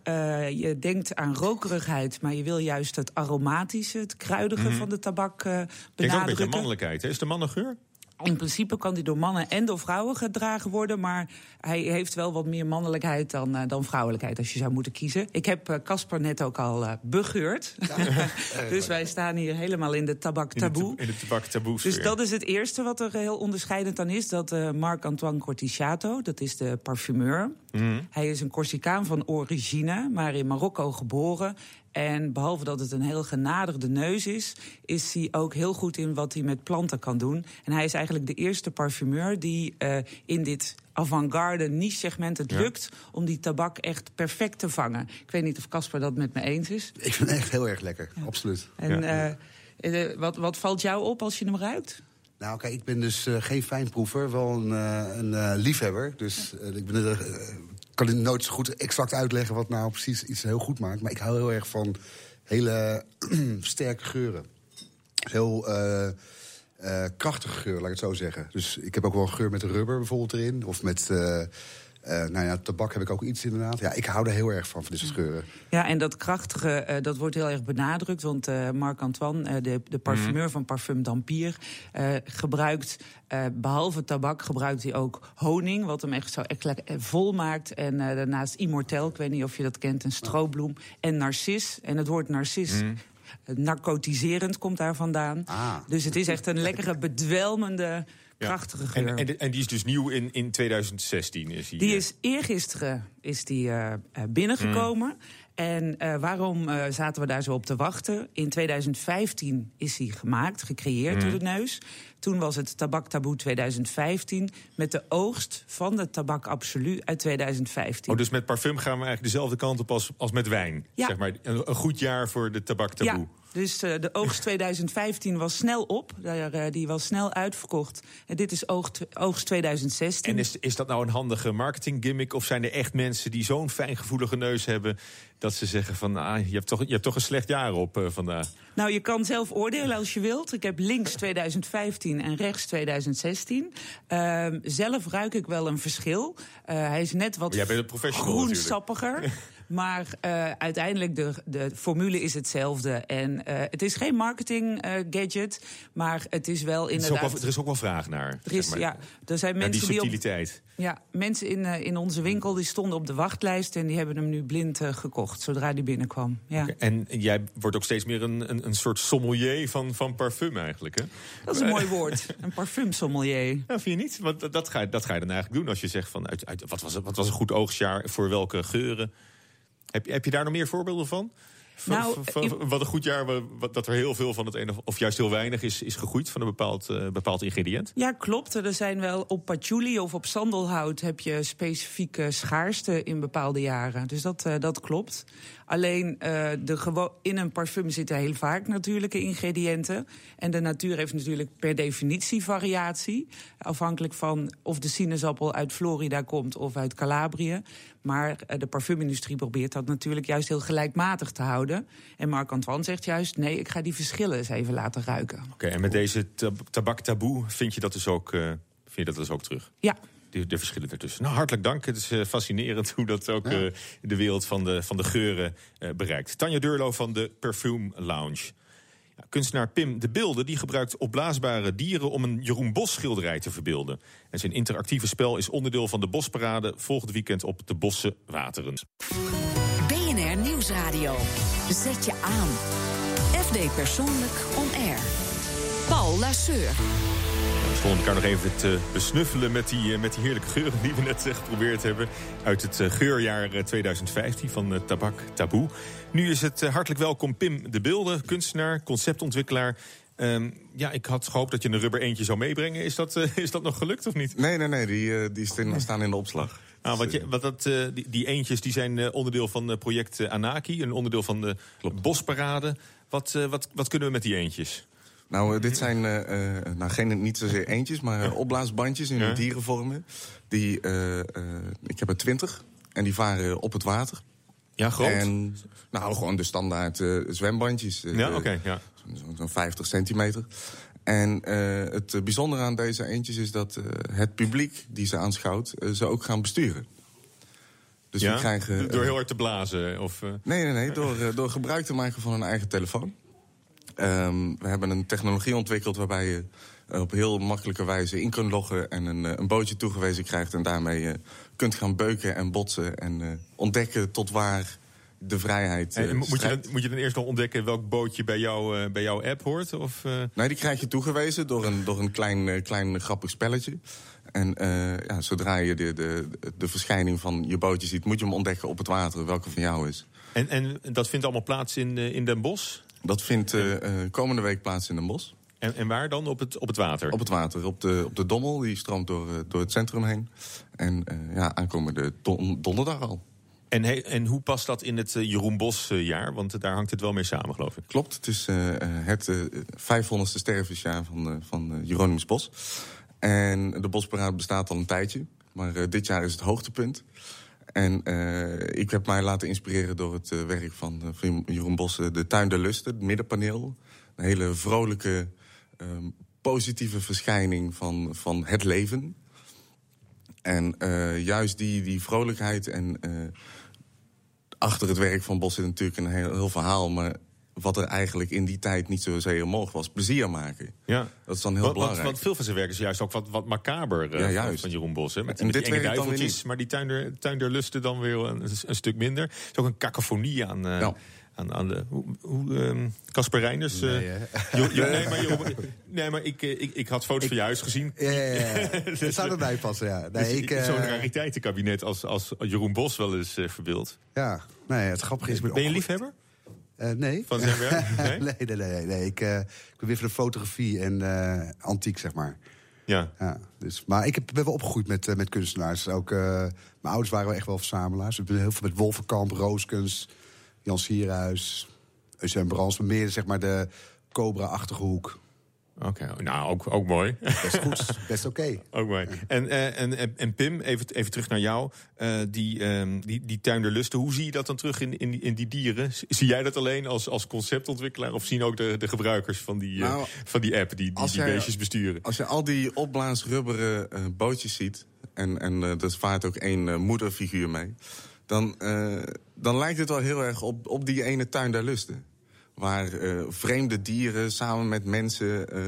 je denkt aan rokerigheid, maar je wil juist het aromatische, het kruidige van de tabak eh Kijk ook een beetje benadrukken. mannelijkheid. Hè? Is de mannengeur? In principe kan die door mannen en door vrouwen gedragen worden. Maar hij heeft wel wat meer mannelijkheid dan, eh, dan vrouwelijkheid, als je zou moeten kiezen. Ik heb eh, Casper net ook al eh, begeurd. dus wij staan hier helemaal in de tabak In de, taboe. in de tabak taboe Dus dat is het eerste wat er heel onderscheidend aan is. Dat Marc-Antoine Cortichato, dat is de parfumeur. Mhm. Hij is een Corsicaan van origine, maar in Marokko geboren. En behalve dat het een heel genadigde neus is... is hij ook heel goed in wat hij met planten kan doen. En hij is eigenlijk de eerste parfumeur die eh, in dit avant-garde niche-segment het Ja. lukt... om die tabak echt perfect te vangen. Ik weet niet of Casper dat met me eens is. Ik vind het echt heel erg lekker, absoluut. En Ja. eh, eh, wat, wat valt jou op als je hem ruikt? Nou, kijk, ik ben dus eh, geen fijnproever, wel een, eh, een liefhebber. Dus ik ben er, eh, kan nooit zo goed exact uitleggen wat nou precies iets heel goed maakt. Maar ik hou heel erg van hele sterke geuren. Heel eh, eh, krachtige geur, laat ik het zo zeggen. Dus ik heb ook wel een geur met rubber bijvoorbeeld erin. Of met, eh, nou ja, tabak heb ik ook iets inderdaad. Ja, ik hou er heel erg van, van soort geuren. Ja, en dat krachtige, eh, dat wordt heel erg benadrukt. Want eh, Marc-Antoine, eh, de, de parfumeur van Parfum d'Empire... eh, gebruikt, eh, behalve tabak, gebruikt hij ook honing... wat hem echt zo echt lekker, vol maakt. En eh, daarnaast immortel, ik weet niet of je dat kent, een stroobloem. En narcis. En het woord narcis... eh, Narcotiserend komt daar vandaan. Ah. Dus het is echt een lekkere, bedwelmende, krachtige geur. En, en, en die is dus nieuw in, in 2016. Is die, Die eh, is eergisteren is die, eh, eh, binnengekomen. En eh, waarom zaten we daar zo op te wachten? In 2015 is hij gemaakt, gecreëerd door de neus. Toen was het Tabak Taboe 2015... met de oogst van de Tabak Absolu uit 2015. Oh, dus met parfum gaan we eigenlijk dezelfde kant op als, als met wijn. Ja. Zeg maar, een, een goed jaar voor de tabak taboe. Ja, dus eh, de oogst 2015 was snel op. Daar, eh, die was snel uitverkocht. En dit is oogst, oogst 2016. En is, is dat nou een handige marketing gimmick? Of zijn er echt mensen die zo'n fijngevoelige neus hebben... dat ze zeggen van, ah, je, hebt toch, je hebt toch een slecht jaar op eh, vandaag. Nou, je kan zelf oordelen als je wilt. Ik heb links 2015 en rechts 2016. Ehm, zelf ruik ik wel een verschil. Hij is net wat groensappiger. Maar eh, uiteindelijk, de, de formule is hetzelfde. En eh, het is geen marketing eh, gadget, maar het is wel Er is, inderdaad... wel, er is ook wel vraag naar. Er is, zeg maar. ja, er zijn mensen die die op, subtiliteit. ja, mensen in, in onze winkel die stonden op de wachtlijst en die hebben hem nu blind gekocht zodra die binnenkwam. Ja. En jij wordt ook steeds meer een, een, een soort sommelier van, van parfum eigenlijk, hè? Dat is een mooi woord, een parfumsommelier. Ja, vind je niet? Want dat- ga, je- dat ga je dan eigenlijk doen als je zegt van... Uit, uit, wat, was, wat was een goed oogstjaar voor welke geuren? Heb, je- heb je daar nog meer voorbeelden van? Van, Nou, van- van- wat een goed jaar, wa- wat, dat er heel veel van het ene... of juist heel weinig is, is gegroeid van een bepaald, eh, bepaald ingrediënt? Ja, klopt. Er zijn wel op patchouli of op sandelhout heb je specifieke schaarste in bepaalde jaren. Dus dat, eh, dat klopt. Alleen eh, de in een parfum zitten heel vaak natuurlijke ingrediënten. En de natuur heeft natuurlijk per definitie variatie. Afhankelijk van of de sinaasappel uit Florida komt of uit Calabrië. Maar eh, de parfumindustrie probeert dat natuurlijk juist heel gelijkmatig te houden. En Marc-Antoine zegt juist: nee, ik ga die verschillen eens even laten ruiken. Oké, en met deze tab- tabak taboe vind je dat dus ook, eh, vind je dat dus ook terug? Ja, De, de verschillen ertussen. Nou, hartelijk dank. Het is eh, fascinerend hoe dat ook eh, de wereld van de, van de geuren eh, bereikt. Tanja Deurlo van de Perfume Lounge. Ja, kunstenaar Pim de Beelden die gebruikt opblaasbare dieren... om een Jeroen Bos schilderij te verbeelden. En zijn interactieve spel is onderdeel van de Bosparade... volgend weekend op de Bosse Wateren. BNR Nieuwsradio. Zet je aan. FD Persoonlijk On Air. Paul Lasseur. We stonden elkaar nog even te besnuffelen met die, eh, met die heerlijke geuren die we net eh, geprobeerd hebben. Uit het eh, geurjaar eh, 2015 van eh, Tabak Taboe. Nu is het eh, hartelijk welkom Pim de Beelden, kunstenaar, conceptontwikkelaar. Ehm, ja, ik had gehoopt dat je een rubber eentje zou meebrengen. Is dat, eh, is dat nog gelukt of niet? Nee, nee, nee, die, eh, die staan- in de opslag. Ah, wat je, wat dat, eh, die, die eentjes die zijn eh, onderdeel van het project eh, Anaki. Een onderdeel van de Bosparade. Wat, eh, wat, wat kunnen we met die eentjes? Nou, eh, dit zijn eh, eh, nou, geen, niet zozeer eentjes, maar opblaasbandjes in Ja. dierenvormen. Die, ik heb er twintig en die varen op het water. Ja, groot? En, nou, gewoon de standaard zwembandjes. Ja, oké, ja. Zo'n zo'n 50 centimeter. En het bijzondere aan deze eentjes is dat het publiek die ze aanschouwt... ze ook gaan besturen. Dus ja? we krijgen... Door heel hard te blazen? Of, Nee, nee, nee. Door, door gebruik te maken van hun eigen telefoon. Ehm, we hebben een technologie ontwikkeld waarbij je eh, op heel makkelijke wijze in kunt loggen... en een, eh, een bootje toegewezen krijgt en daarmee eh, kunt gaan beuken en botsen... en ontdekken tot waar de vrijheid en moet, je dan, moet je dan eerst nog ontdekken welk bootje bij, jou, bij jouw app hoort? Of? Nee, die krijg je toegewezen door een, door een klein, klein grappig spelletje. En ja, zodra je de, de, de verschijning van je bootje ziet... moet je hem ontdekken op het water, welke van jou is. En, en dat vindt allemaal plaats in, in Den Bosch? Dat vindt eh, eh, komende week plaats in Den Bosch. En, en waar dan? Op het, op het water? Op het water, op de, op de Dommel. Die stroomt door, eh, door het centrum heen. En ja, aankomende don- donderdag al. En, he- en hoe past dat in het Jeroen Bos jaar? Want daar hangt het wel mee samen, geloof ik. Klopt, het is het eh, 500ste stervensjaar van, van Hieronymus Bos. En de Bosparade bestaat al een tijdje. Maar dit jaar is het hoogtepunt. En eh, ik heb mij laten inspireren door het eh, werk van, eh, van Jeroen Bos... eh, de Tuin der Lusten, het middenpaneel. Een hele vrolijke, ehm, positieve verschijning van, van het leven. En juist die, die vrolijkheid en... achter het werk van Bos zit natuurlijk een heel, heel verhaal... maar wat er eigenlijk in die tijd niet zozeer mogelijk was. Plezier maken. Ja. Dat is dan heel belangrijk. want veel van zijn werk is juist ook wat, wat macaber eh, Ja, van- juist. van Jeroen Bos. Hè? Met, En met die enge duiveltjes, maar die tuin der, tuin der lusten dan weer een, een stuk minder. Het is ook een cacophonie aan... eh, Ja. Aan, aan de, hoe- ehm, Casper Reinders. eh, Nee, hè? Jo- Jo- nee, maar, nee, maar ik, ik, ik had foto's van je huis gezien. Ja, ja, ja. Dat zou erbij passen, ja. Nee, Dus ik, Zo'n rariteitenkabinet als, als Jeroen Bos wel eens eh verbeeld. ja, nee, het grappige is... Ben je liefhebber? Eh, nee. Van zijn werk? Nee? nee, nee, nee. nee. Ik, eh, ik ben weer van de fotografie en eh, antiek, zeg maar. Ja. Ja, dus, maar ik heb, ben wel opgegroeid met, met kunstenaars. Ook, mijn ouders waren wel echt wel verzamelaars. Ik ben heel veel met Wolvenkamp, Rooskens, Jan Sierhuis, Eugène Brans. Maar meer zeg maar de Cobra-achtige hoek. Oké, nou, ook, ook mooi. Best goed, best oké. Ook mooi. En, eh, en, en, en Pim, even, even terug naar jou. Eh, die, ehm, die, die tuin der lusten, hoe zie je dat dan terug in, in, die, in die dieren? Zie jij dat alleen als, als conceptontwikkelaar? Of zien ook de, de gebruikers van die, eh, Nou, van die app die die, als die jij- beestjes besturen? Als je al die opblaasrubberen bootjes ziet... en, en er vaart ook één moederfiguur mee... Dan, dan lijkt het wel heel erg op, op die ene tuin der lusten. Waar eh, vreemde dieren samen met mensen... eh,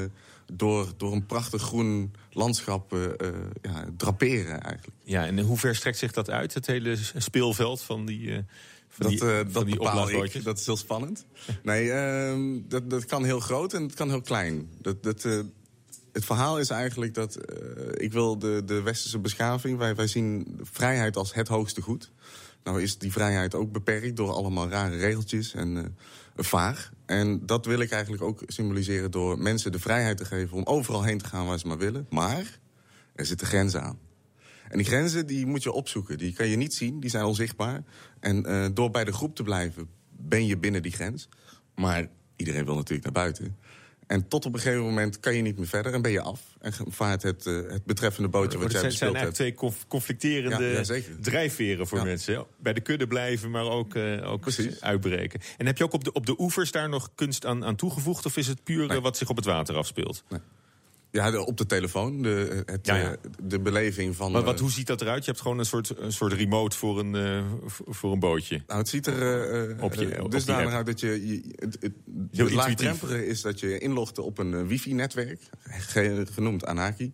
door, door een prachtig groen landschap eh, ja, draperen eigenlijk. Ja, en hoe ver strekt zich dat uit, het hele speelveld van die, van Dat, die, dat die bepaal opblaasbootjes? ik. Dat is heel spannend. Nee, ehm, dat, dat kan heel groot en het kan heel klein. Dat, dat, het verhaal is eigenlijk dat ik wil de, de westerse beschaving... Wij, wij zien vrijheid als het hoogste goed. Nou is die vrijheid ook beperkt door allemaal rare regeltjes en vaag. En dat wil ik eigenlijk ook symboliseren door mensen de vrijheid te geven... om overal heen te gaan waar ze maar willen. Maar er zitten grenzen aan. En die grenzen die moet je opzoeken. Die kan je niet zien, die zijn onzichtbaar. En eh, door bij de groep te blijven ben je binnen die grens. Maar iedereen wil natuurlijk naar buiten. En tot op een gegeven moment kan je niet meer verder en ben je af. En vaart het, eh, het betreffende bootje wat het jij zijn, zijn bespeeld eigenlijk hebt. twee conf- conflicterende Ja, ja, zeker. drijfveren voor Ja. mensen. Bij de kudde blijven, maar ook, eh, ook Precies. uitbreken. En heb je ook op de, op de oevers daar nog kunst aan, aan toegevoegd? Of is het puur eh, Nee. wat zich op het water afspeelt? Ja, op de telefoon. De, het, Ja, ja. eh, de beleving van... Maar wat, eh, hoe ziet dat eruit? Je hebt gewoon een soort, een soort remote voor een, eh, voor een bootje. Nou, het ziet er eh, Op je- dusdanig uit dat je... je het, het, het laagdrempelige is dat je inlogt op een wifi-netwerk, ge- genoemd Anaki.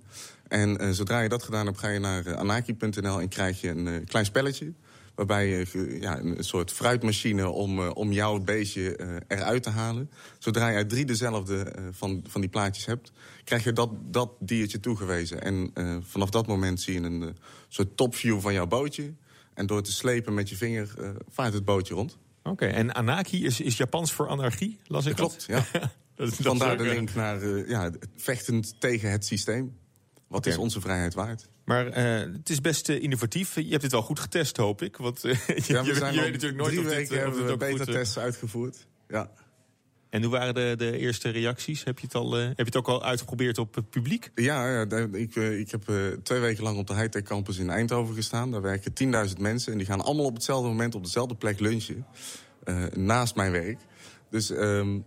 En zodra je dat gedaan hebt, ga je naar anaki.nl en krijg je een klein spelletje. Waarbij je ja, een soort fruitmachine om, om jouw beestje eruit te halen. Zodra je drie dezelfde van, van die plaatjes hebt, krijg je dat, dat diertje toegewezen. En eh, vanaf dat moment zie je een eh, soort topview van jouw bootje. En door te slepen met je vinger eh, vaart het bootje rond. Oké, en anarchie is, is Japans voor anarchie, las ik Klopt, ja. dat? dat is Vandaar de link naar ja, vechtend tegen het systeem. Wat is onze vrijheid waard? Maar het is best innovatief. Je hebt het wel goed getest, hoop ik. Want je, Ja, we je, zijn je weet natuurlijk nooit drie of dit, weken eh, of hebben dit we beta-tests uitgevoerd. Ja. En hoe waren de, de eerste reacties? Heb je, het al, eh, heb je het ook al uitgeprobeerd op het publiek? Ja, ik, eh, ik heb eh, twee weken lang op de Hightech Campus in Eindhoven gestaan. Daar werken 10.000 mensen en die gaan allemaal op hetzelfde moment op dezelfde plek lunchen. naast mijn werk. Dus ehm,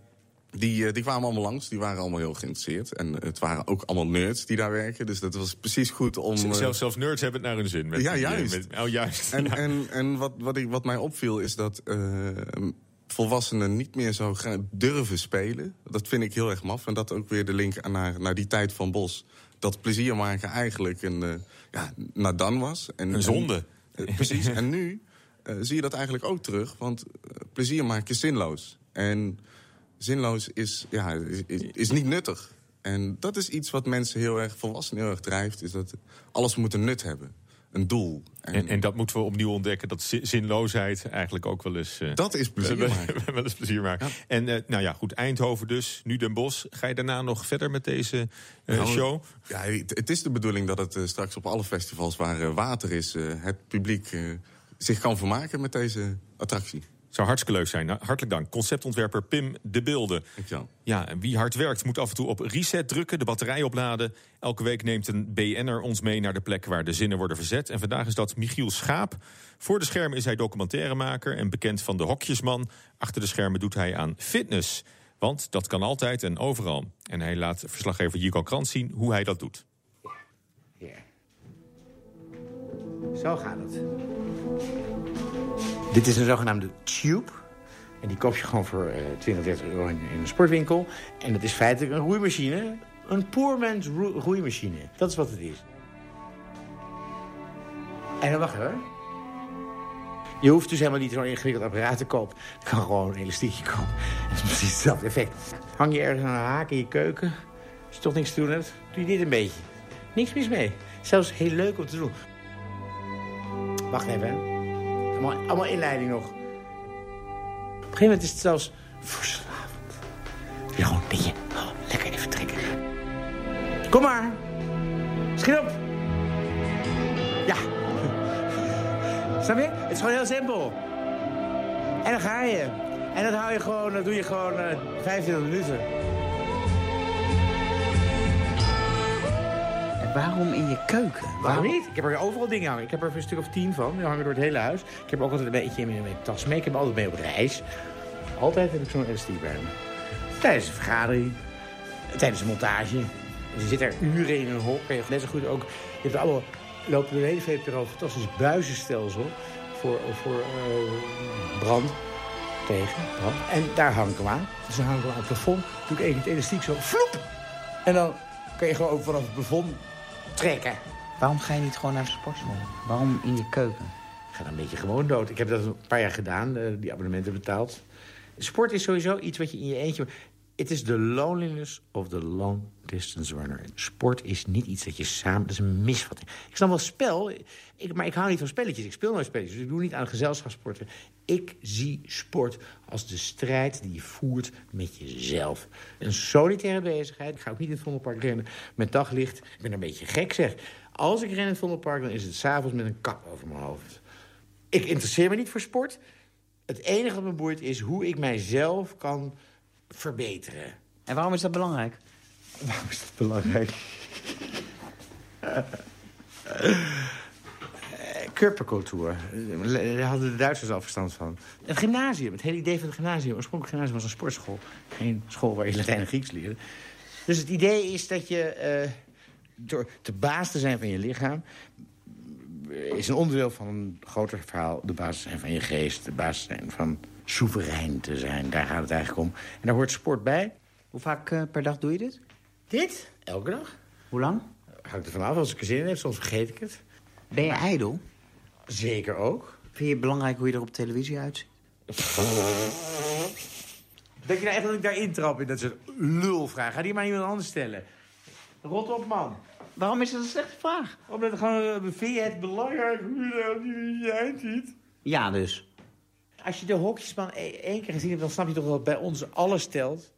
die, die kwamen allemaal langs, die waren allemaal heel geïnteresseerd. En het waren ook allemaal nerds die daar werken. Dus dat was precies goed om... eh, Zelfs, nerds hebben het naar hun zin. Met Ja, juist. met- oh, juist. En, Ja. en, en wat, wat, ik, wat mij opviel is dat volwassenen niet meer zo durven spelen. Dat vind ik heel erg maf. En dat ook weer de link naar, naar die tijd van Bos. Dat plezier maken eigenlijk een uh, ja, nadan was. En, Een zonde. En, uh, precies. en nu uh, zie je dat eigenlijk ook terug. Want plezier maken is zinloos. En zinloos is, ja, is, is niet nuttig. En dat is iets wat mensen heel erg volwassen heel erg drijft. Is dat alles moet een nut hebben. Een doel. En, en, en dat moeten we opnieuw ontdekken. Dat zinloosheid eigenlijk ook wel eens... Uh, dat is plezier maken. wel eens plezier maken. Ja. En uh, nou ja, goed, Eindhoven dus, nu Den Bosch. Ga je daarna nog verder met deze uh, nou, show? Ja, het is de bedoeling dat het straks op alle festivals waar water is... het publiek zich kan vermaken met deze attractie. Zou hartstikke leuk zijn. Nou, hartelijk dank. Conceptontwerper Pim de Beelden. Dankjewel. Ja, en wie hard werkt moet af en toe op reset drukken, de batterij opladen. Elke week neemt een BN'er ons mee naar de plek waar de zinnen worden verzet. En vandaag is dat Michiel Schaap. Voor de schermen is hij documentairemaker en bekend van de hokjesman. Achter de schermen doet hij aan fitness. Want dat kan altijd en overal. En hij laat verslaggever Jico Krant zien hoe hij dat doet. Ja. Zo gaat het. Dit is een zogenaamde tube. En die koop je gewoon voor uh, 20, 30 euro in, een sportwinkel. En dat is feitelijk een roeimachine. Een poormans roeimachine. Dat is wat het is. En dan wacht hoor. Je hoeft dus helemaal niet zo'n ingewikkeld apparaat te kopen. Je kan gewoon een elastiekje kopen. Dat is precies hetzelfde effect. Hang je ergens aan een haak in je keuken. Als je toch niks te doen hebt, doe je dit een beetje. Niks mis mee. Zelfs heel leuk om te doen. Wacht even, hè. Allemaal, inleiding nog. Op een gegeven moment is het zelfs verslavend. Ja, gewoon een beetje. Oh, lekker even trekken. Kom maar. Schiet op. Ja. Snap je? Het is gewoon heel simpel. En dan ga je. En dat hou je gewoon, dat doe je gewoon uh, 25 minuten. Waarom in je keuken? Waarom? Waarom niet? Ik heb er overal dingen hangen. Ik heb er een stuk of tien van. Die hangen door het hele huis. Ik heb ook altijd een beetje in mijn tas mee. Ik heb altijd mee op reis. Altijd heb ik zo'n elastiek bij me. Tijdens een vergadering. Tijdens een montage. Dus je zit er uren in een hok. En je net zo goed ook... Je hebt allemaal... lopen door de hele VPRO een fantastisch buizenstelsel. Voor, voor uh, brand. Tegen brand. En daar hang ik hem aan. Dus dan hang ik hem aan het plafond. Doe ik even het elastiek zo. Vloep! En dan kan je gewoon ook vanaf het plafond trekken. Waarom ga je niet gewoon naar de sportschool? Waarom in je keuken? Ik ga dan een beetje gewoon dood. Ik heb dat een paar jaar gedaan, die abonnementen betaald. Sport is sowieso iets wat je in je eentje... Het is the loneliness of the long distance runner. Sport is niet iets dat je samen... Dat is een misvatting. Ik snap wel spel, ik, maar ik hou niet van spelletjes. Ik speel nooit spelletjes, dus ik doe niet aan gezelschapssporten. Ik zie sport als de strijd die je voert met jezelf. Een solitaire bezigheid. Ik ga ook niet in het Vondelpark rennen met daglicht. Ik ben een beetje gek, zeg. Als ik ren in het Vondelpark, dan is het s'avonds met een kap over mijn hoofd. Ik interesseer me niet voor sport. Het enige wat me boeit is hoe ik mijzelf kan verbeteren. En waarom is dat belangrijk? Waarom is dat belangrijk? Körpercultuur. Daar hadden de Duitsers al verstand van. Het gymnasium, het hele idee van het gymnasium. Oorspronkelijk gymnasium was een sportschool. Geen school waar je Latijn en Grieks leerde. Dus het idee is dat je, uh, door te baas te zijn van je lichaam... is een onderdeel van een groter verhaal. De basis zijn van je geest, de basis zijn van soeverein te zijn. Daar gaat het eigenlijk om. En daar hoort sport bij. Hoe vaak uh, per dag doe je dit? Dit? Elke dag. Hoe lang? Hangt er vanaf. Als ik er zin in heb, soms vergeet ik het. Ben je ijdel? Zeker ook. Vind je het belangrijk hoe je er op televisie uitziet? Denk je nou echt dat ik daarin trap in dat soort lulvraag? Ga die maar iemand anders stellen. Rot op, man. Waarom is dat een slechte vraag? Omdat het gewoon, vind je het belangrijk hoe je je uitziet? Ja, dus. Als je de hokjesman één keer gezien hebt, dan snap je toch dat bij ons alles telt.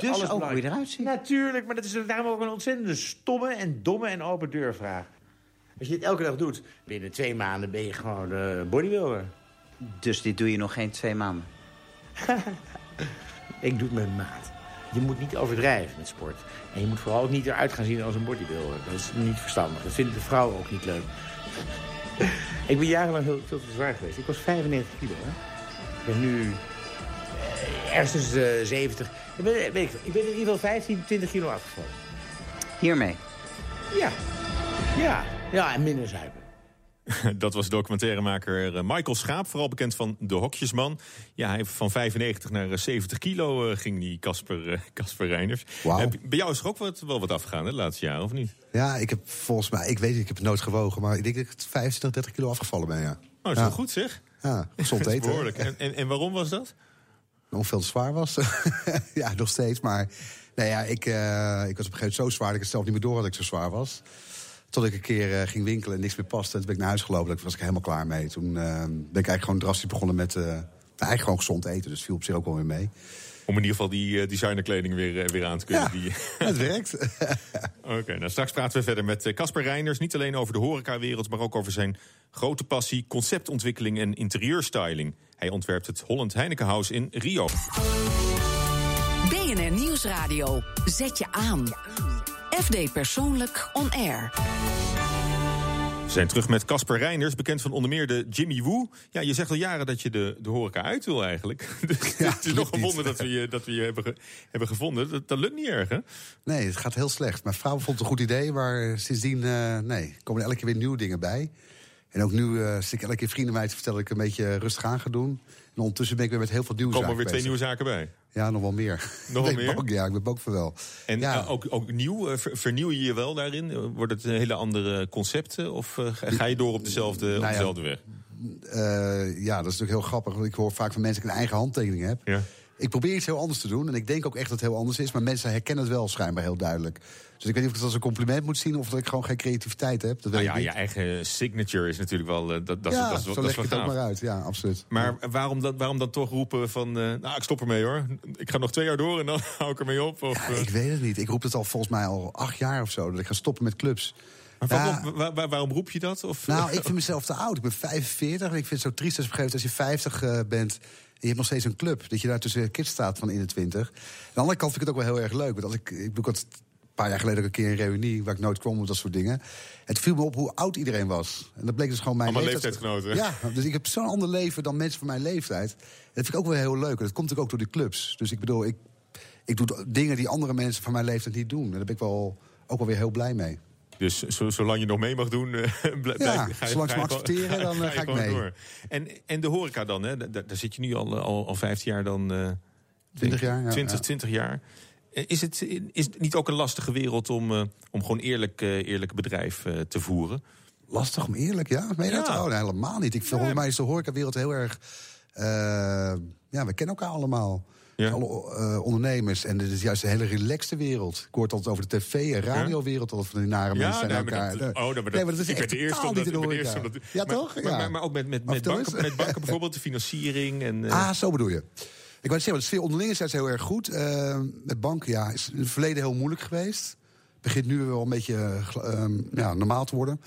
Dus alles ook hoe je eruit ziet? Natuurlijk, maar dat is daarom ook een ontzettende stomme en domme en open deurvraag. Als je dit elke dag doet, binnen twee maanden ben je gewoon uh, bodybuilder. Dus dit doe je nog geen twee maanden? Ik doe het met maat. Je moet niet overdrijven met sport. En je moet vooral ook niet eruit gaan zien als een bodybuilder. Dat is niet verstandig. Dat vinden de vrouwen ook niet leuk. ik ben jarenlang heel, veel te zwaar geweest. Ik was 95 kilo. Hè? Ik ben nu ergens tussen eh, 70. Ik ben, weet ik, ik ben in ieder geval 15, 20 kilo afgevallen. Hiermee? Ja. Ja. Ja, en minder zuipen. Dat was documentairemaker eh, Michael Schaap, vooral bekend van De Hokjesman. Ja, hij van 95 naar eh, 70 kilo eh, ging die Casper eh, Casper Reiners. Eh, bij jou is er ook wat, wel wat afgegaan hè, de laatste jaren, of niet? Ja, ik heb volgens mij, ik weet niet, ik heb het nooit gewogen, maar ik denk dat ik 25, 30 kilo afgevallen ben, ja. Oh, dat is Ja. wel goed zeg. Ja, gezond Dat is eten. behoorlijk. En, en, en waarom was dat? Omdat veel te zwaar was. ja, nog steeds. Maar nou ja, ik, eh, ik was op een gegeven moment zo zwaar dat ik het zelf niet meer door had dat ik zo zwaar was. Tot ik een keer eh, ging winkelen en niks meer paste. En toen ben ik naar huis gelopen. Daar was ik helemaal klaar mee. Toen eh, ben ik eigenlijk gewoon drastisch begonnen met eigenlijk gewoon gezond eten. Dus viel op zich ook wel weer mee. Om in ieder geval die eh, designerkleding weer, eh, weer aan te kunnen. Ja, Die... Het werkt. Oké, nou straks praten we verder met eh, Casper Reiners. Niet alleen over de horecawereld, maar ook over zijn grote passie... conceptontwikkeling en interieurstyling. Hij ontwerpt het Holland Heineken House in Rio. BNR Nieuwsradio. Zet je aan. FD Persoonlijk On Air. We zijn terug met Casper Reiners, bekend van onder meer de Jimmy Woo. Ja, je zegt al jaren dat je de, de horeca uit wil eigenlijk. Dus het is nog een wonder dat we je, dat we je hebben, ge- hebben gevonden. Dat, dat lukt niet erg, hè? Nee, het gaat heel slecht. Mijn vrouw vond het een goed idee, maar sindsdien eh, nee, komen er elke keer weer nieuwe dingen bij. En ook nu eh zit ik elke keer vrienden mij te vertellen dat ik een beetje rustig aan ga doen. En ondertussen ben ik weer met heel veel nieuwe Komen er zaken weer twee bezig. nieuwe zaken bij. Ja, nog wel meer. Nog wel meer? Ook, ja, ik ben ook voor wel. En Ja. eh, ook, ook nieuw, eh, ver- vernieuw je je wel daarin? Eh, Wordt het een hele andere concepten? Of ga- je door op dezelfde, op Nou ja, dezelfde weg? Ja, dat is natuurlijk heel grappig. Want ik hoor vaak van mensen dat ik een eigen handtekening heb. Ja. Ik probeer iets heel anders te doen. En ik denk ook echt dat het heel anders is. Maar mensen herkennen het wel schijnbaar heel duidelijk. Dus ik weet niet of ik het als een compliment moet zien... of dat ik gewoon geen creativiteit heb. Dat weet Nou ik ja, niet. je eigen signature is natuurlijk wel... eh, dat, dat, is- ja, dat, is, zo dat leg ik het ook maar uit. Ja, absoluut. Maar waarom dan, waarom dan toch roepen van... eh, nou, ik stop ermee hoor. Ik ga nog twee jaar door en dan hou ik ermee op. Of, Ja, eh, ik weet het niet. Ik roep het al volgens mij al acht jaar of zo. Dat ik ga stoppen met clubs. Waarom, wa- wa- waarom roep je dat? Of, Nou, ik vind mezelf te oud. Ik ben 45 en ik vind het zo triest als, op een gegeven moment als je 50 eh, bent... en je hebt nog steeds een club, dat je daar tussen kids staat van 21. Aan de andere kant vind ik het ook wel heel erg leuk. Want als ik, ik, ik had een paar jaar geleden ook een keer een reunie... waar ik nooit kwam, of dat soort dingen. Het viel me op hoe oud iedereen was. En dat bleek dus gewoon mijn Allemaal leeftijd- leeftijdsgenoten. Ja, dus ik heb zo'n ander leven dan mensen van mijn leeftijd. En dat vind ik ook wel heel leuk. En dat komt natuurlijk ook door die clubs. Dus ik bedoel, ik, ik doe dingen die andere mensen van mijn leeftijd niet doen. En daar ben ik wel, ook wel weer heel blij mee. Dus zo- zolang je nog mee mag doen, eh, blij- Ja, blijf- ga je, zolang ze accepteren, dan, eh, ga ik mee. door. En, en de horeca dan, hè? Da- daar zit je nu al, al, al 15 jaar dan... eh, 20 jaar, ja, 20, ja. 20 jaar. Is het, is het niet ook een lastige wereld om, om gewoon eerlijk, eerlijk bedrijf te voeren? Lastig om eerlijk, ja? Meen dat? Ja. Oh, nee, helemaal niet. Ik volgens mij is de horecawereld heel erg... ja, we kennen elkaar allemaal. Ja. Alle eh, ondernemers. En het is juist een hele relaxte wereld. Ik hoor altijd over de tv- en radiowereld. Altijd van die nare mensen zijn nee, elkaar. dat, oh, dat, nee, maar dat is ik echt ben de eerste niet dat- in de horeca. dat- Ja, maar- toch? Maar, Ja. maar, maar ook met, met, met, banken, met banken bijvoorbeeld, de financiering. En, eh, Ah, zo bedoel je. Ik wou zeggen, de sfeer onderling is heel erg goed. Eh, met banken, ja, is in het verleden heel moeilijk geweest. Begint nu wel een beetje eh, ehm, ja, normaal te worden.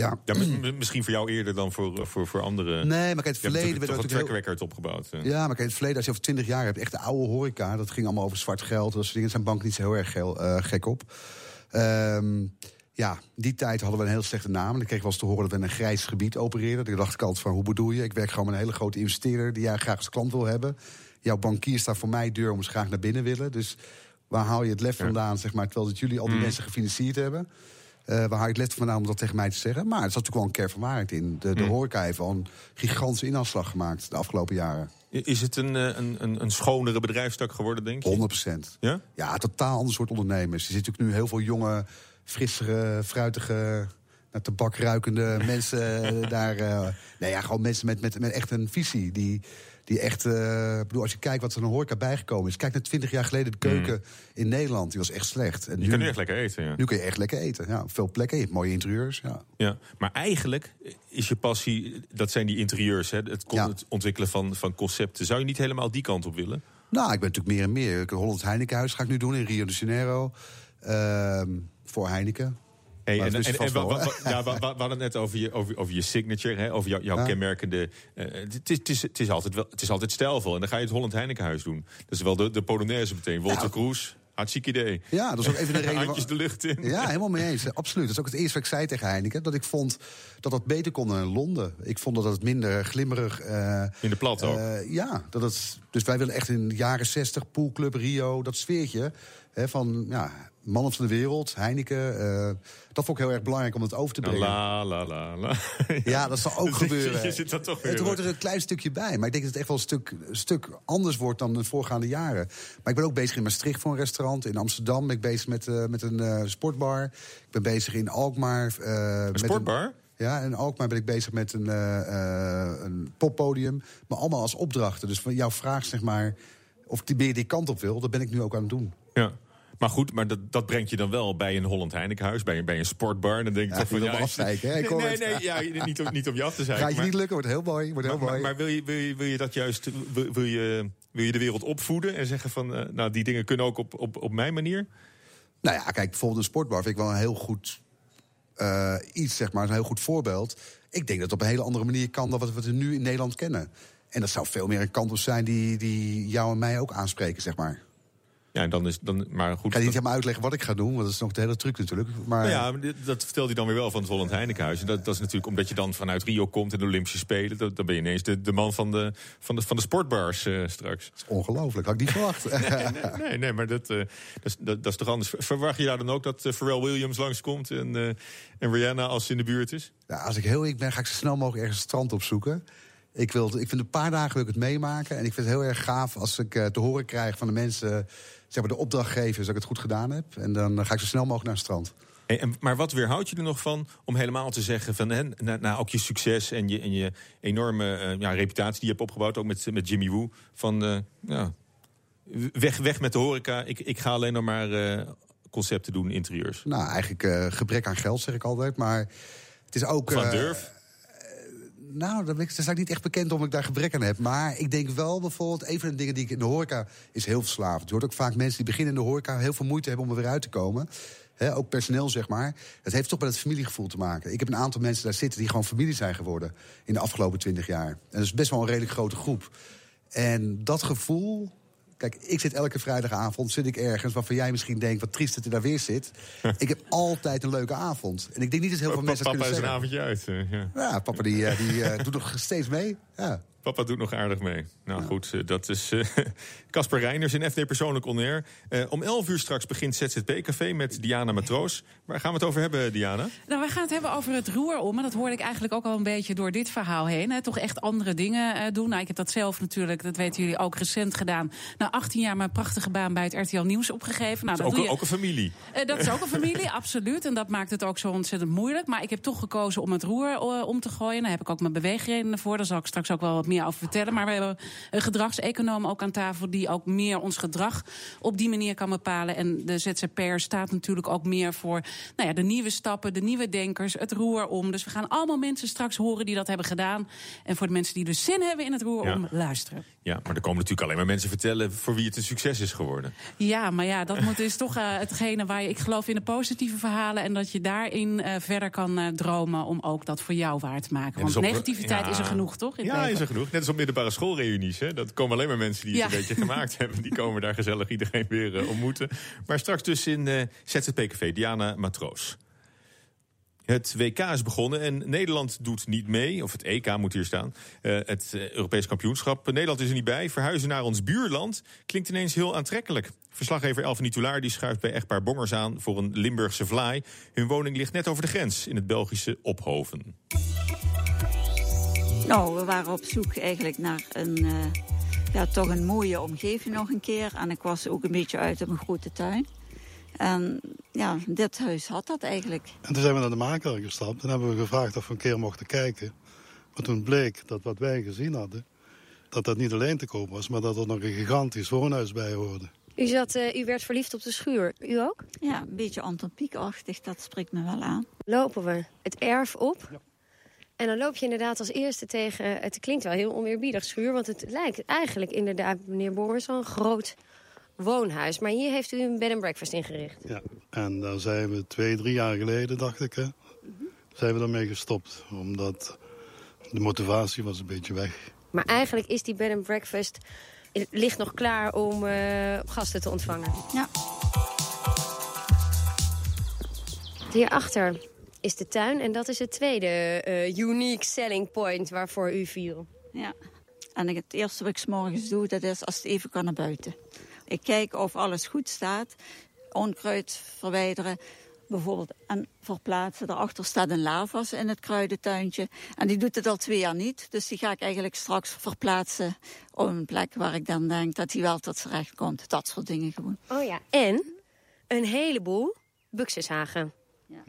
Ja, misschien voor jou eerder dan voor, voor, voor anderen. Nee, maar kijk, het verleden werd toch een track record opgebouwd. eh. Ja, maar kijk, in het verleden, als je over 20 jaar hebt, echt de oude horeca, dat ging allemaal over zwart geld. Dat soort dingen zijn banken niet zo heel erg gel- eh, gek op. Ehm, ja, die tijd hadden we een heel slechte naam. En dan kreeg ik wel eens te horen dat we in een grijs gebied opereerden. Toen dacht ik altijd van, hoe bedoel je? Ik werk gewoon met een hele grote investeerder die jij graag als klant wil hebben. Jouw bankier staat voor mij deur om ze graag naar binnen willen. Dus waar haal je het lef vandaan, zeg maar, terwijl dat jullie al die Mm. mensen gefinancierd hebben? Eh, waar het lef vandaan om dat tegen mij te zeggen? Maar er zat natuurlijk wel een kern van waarheid in. De, de Mm. horeca heeft al een gigantische inhaalslag gemaakt de afgelopen jaren. Is het een, eh, een, een, een schonere bedrijfstak geworden, denk je? 100% Ja? Ja, totaal ander soort ondernemers. Je ziet natuurlijk nu heel veel jonge, frissere, fruitige, naar tabak ruikende mensen eh, daar. nee, ja, gewoon mensen met, met, met echt een visie. Die, die echt, eh, bedoel, als je kijkt wat er een horeca bijgekomen is. Kijk naar 20 jaar geleden de keuken in Nederland. Die was echt slecht. En Je kan nu echt lekker eten, ja. Nu kun je echt lekker eten. Ja, veel plekken, je hebt mooie interieurs. Ja. Ja, maar eigenlijk is je passie, dat zijn die interieurs, hè, het, Ja. het ontwikkelen van, van concepten. Zou je niet helemaal die kant op willen? Nou, ik ben natuurlijk meer en meer. Ik- Holland Heinekenhuis ga ik nu doen in Rio de Janeiro. Ehm, voor Heineken. Hey, en, ja, we hadden het net over je, over, over je signature, hè, over jou- jouw kenmerkende. eh, het, is, het, is, het, is altijd wel, het is altijd stijlvol. En dan ga je het Holland Heinekenhuis doen. Dat is wel de, de Polonaise meteen. Walter Ja. Kroes, hartstikke idee. Ja, dat is ook even de reden. Handjes de lucht in. Ja, helemaal mee eens. Absoluut. Dat is ook het eerste wat ik zei tegen Heineken. Dat ik vond dat dat beter kon in Londen. Ik vond dat het minder glimmerig... eh, In de plat ook. eh, ja, dat het, dus wij willen echt in de jaren 60, Poolclub, Rio, dat sfeertje... Hè, van ja, mannen van de wereld, Heineken. eh, dat vond ik heel erg belangrijk om het over te brengen. La, la, la, la. Ja, dat zal ook Je gebeuren. zit er toch weer. Het hoort er een klein stukje bij. Maar ik denk dat het echt wel een stuk, een stuk anders wordt dan de voorgaande jaren. Maar ik ben ook bezig in Maastricht voor een restaurant. In Amsterdam ben ik bezig met, eh, met een eh, sportbar. Ik ben bezig in Alkmaar. met sportbar? ja, in Alkmaar ben ik bezig met een, een poppodium. Maar allemaal als opdrachten. Dus van jouw vraag, zeg maar, of ik meer die kant op wil... dat ben ik nu ook aan het doen. Ja. Maar goed, maar dat, dat brengt je dan wel bij een Holland Heinekenhuis, bij, een- bij een sportbar. Dan denk ik Ja, toch van hè? Ik Nee, nee, nee, ja, niet, om, niet om je af te zijn. Gaat je niet lukken, wordt heel mooi. Wordt heel Maar, maar, mooi. maar wil, je, wil, je, wil je dat juist, wil, wil je, wil je de wereld opvoeden en zeggen van, eh, nou die dingen kunnen ook op, op, op mijn manier? Nou ja, kijk, bijvoorbeeld een sportbar vind ik wel een heel goed eh, iets, zeg maar, een heel goed voorbeeld. Ik denk dat het op een hele andere manier kan dan wat we nu in Nederland kennen. En dat zou veel meer een kant op zijn die, die jou en mij ook aanspreken, zeg maar. Ja, en dan is dan, maar goed. Ik ga niet helemaal uitleggen wat ik ga doen, want dat is nog de hele truc natuurlijk. Maar Nou ja, dat vertelt hij dan weer wel van het Holland Heinekenhuis. En dat, dat is natuurlijk omdat je dan vanuit Rio komt en de Olympische Spelen. Dan ben je ineens de, de man van de, van de, van de sportbars eh, straks. ongelooflijk, had ik niet verwacht. Nee, nee, maar dat, eh, dat, is, dat, dat is toch anders. Verwacht je daar dan ook dat eh, Pharrell Williams langskomt en, en Rihanna als ze in de buurt is? Ja, als ik heel ik ben, ga ik zo snel mogelijk ergens een strand opzoeken. Ik, wil, ik vind een paar dagen wil ik het meemaken. En ik vind het heel erg gaaf als ik eh, te horen krijg van de mensen... zeg maar de opdrachtgevers dat ik het goed gedaan heb. En dan eh, ga ik zo snel mogelijk naar het strand. Hey, en, maar wat weerhoudt je er nog van om helemaal te zeggen van hè, na, na ook je succes en je, en je enorme eh, ja, reputatie die je hebt opgebouwd, ook met, met Jimmy Woo, van ja, weg, weg met de horeca. Ik, ik ga alleen nog maar concepten doen, interieurs. Nou, eigenlijk gebrek aan geld, zeg ik altijd. Maar het is ook... Eh, durf. Nou, daar ben ik, niet echt bekend om ik daar gebrek aan heb. Maar ik denk wel bijvoorbeeld, een van de dingen die ik in de horeca is heel verslavend. Je hoort ook vaak mensen die beginnen in de horeca heel veel moeite hebben om er weer uit te komen. Ook personeel, zeg maar. Dat heeft toch met het familiegevoel te maken. Ik heb een aantal mensen daar zitten die gewoon familie zijn geworden in de afgelopen twintig jaar. En dat is best wel een redelijk grote groep. En dat gevoel. Kijk, ik zit elke vrijdagavond zit ik ergens waarvan jij misschien denkt wat triest dat je daar weer zit. ik heb altijd een leuke avond. En ik denk niet dat heel veel mensen dat Papa kunnen is een zeggen. avondje uit. eh, ja. Ja, papa die, eh, die eh, doet nog steeds mee. Ja. Papa doet nog aardig mee. Nou goed, eh, dat is eh, Casper Reiners in FD Persoonlijk On Air. Eh, om 11 uur straks begint ZZP-café met Diana Matroos. Waar gaan we het over hebben, Diana? Nou, wij gaan het hebben over het roer om. En dat hoorde ik eigenlijk ook al een beetje door dit verhaal heen. Hè. Toch echt andere dingen doen. Nou, ik heb dat zelf natuurlijk, dat weten jullie ook, recent gedaan. Na 18 jaar mijn prachtige baan bij het RTL Nieuws opgegeven. Nou, Dat is ook, je- ook een familie. Dat is ook een familie, absoluut. En dat maakt het ook zo ontzettend moeilijk. Maar ik heb toch gekozen om het roer om te gooien. Daar heb ik ook mijn beweegredenen voor. Daar zal ik straks ook wel wat meer over vertellen. Maar we hebben een gedragseconoom ook aan tafel... die ook meer ons gedrag op die manier kan bepalen. En de ZZP'er staat natuurlijk ook meer voor nou ja, de nieuwe stappen... de nieuwe denkers, het roer om. Dus we gaan allemaal mensen straks horen die dat hebben gedaan. En voor de mensen die dus zin hebben in het roer Ja. om, luisteren. Ja, maar er komen natuurlijk alleen maar mensen vertellen voor wie het een succes is geworden. Ja, maar ja, dat moet dus toch eh, hetgene waar je... Ik geloof in de positieve verhalen en dat je daarin eh, verder kan eh, dromen... om ook dat voor jou waar te maken. En Want dus op- negativiteit ja. is er genoeg, toch? in Ja, is er genoeg. Net als op middelbare schoolreunies. Hè. Dat komen alleen maar mensen die het Ja. een beetje gemaakt hebben. Die komen daar gezellig iedereen weer eh, ontmoeten. Maar straks dus in eh ZZP-café Diana Matroos. Het WK is begonnen en Nederland doet niet mee. Of het EK moet hier staan. Eh, het Europees kampioenschap. Nederland is er niet bij. Verhuizen naar ons buurland klinkt ineens heel aantrekkelijk. Verslaggever Elfie Nitulaar die schuift bij echtpaar Bongers aan... voor een Limburgse vlaai. Hun woning ligt net over de grens in het Belgische Ophoven. Nou, we waren op zoek eigenlijk naar een, eh, ja, toch een mooie omgeving nog een keer. En ik was ook een beetje uit op een grote tuin. En ja, dit huis had dat eigenlijk. En toen zijn we naar de makelaar gestapt en hebben we gevraagd of we een keer mochten kijken. Maar toen bleek dat wat wij gezien hadden, dat dat niet alleen te koop was, maar dat er nog een gigantisch woonhuis bij hoorde. U, zat, eh, u werd verliefd op de schuur. U ook? Ja, een beetje Anton Pieck-achtig, dat spreekt me wel aan. Lopen we het erf op. En dan loop je inderdaad als eerste tegen... Het klinkt wel heel oneerbiedig schuur, want het lijkt eigenlijk inderdaad, meneer wel een groot woonhuis. Maar hier heeft u een bed and breakfast ingericht. Ja, en daar zijn we twee, drie jaar geleden, dacht ik, hè, zijn we daarmee gestopt. Omdat de motivatie was een beetje weg. Maar eigenlijk is die bed and breakfast het ligt nog klaar om eh, gasten te ontvangen. Ja. Hierachter is de tuin en dat is het tweede eh, unique selling point waarvoor u viel. Ja. En het eerste wat ik 's morgens doe, dat is als het even kan naar buiten. Ik kijk of alles goed staat. Onkruid verwijderen. Bijvoorbeeld en verplaatsen. Daarachter staat een lavas in het kruidentuintje. En die doet het al twee jaar niet. Dus die ga ik eigenlijk straks verplaatsen op een plek waar ik dan denk dat hij wel tot zijn recht komt. Dat soort dingen gewoon. Oh ja. En een heleboel buxushagen. Ja.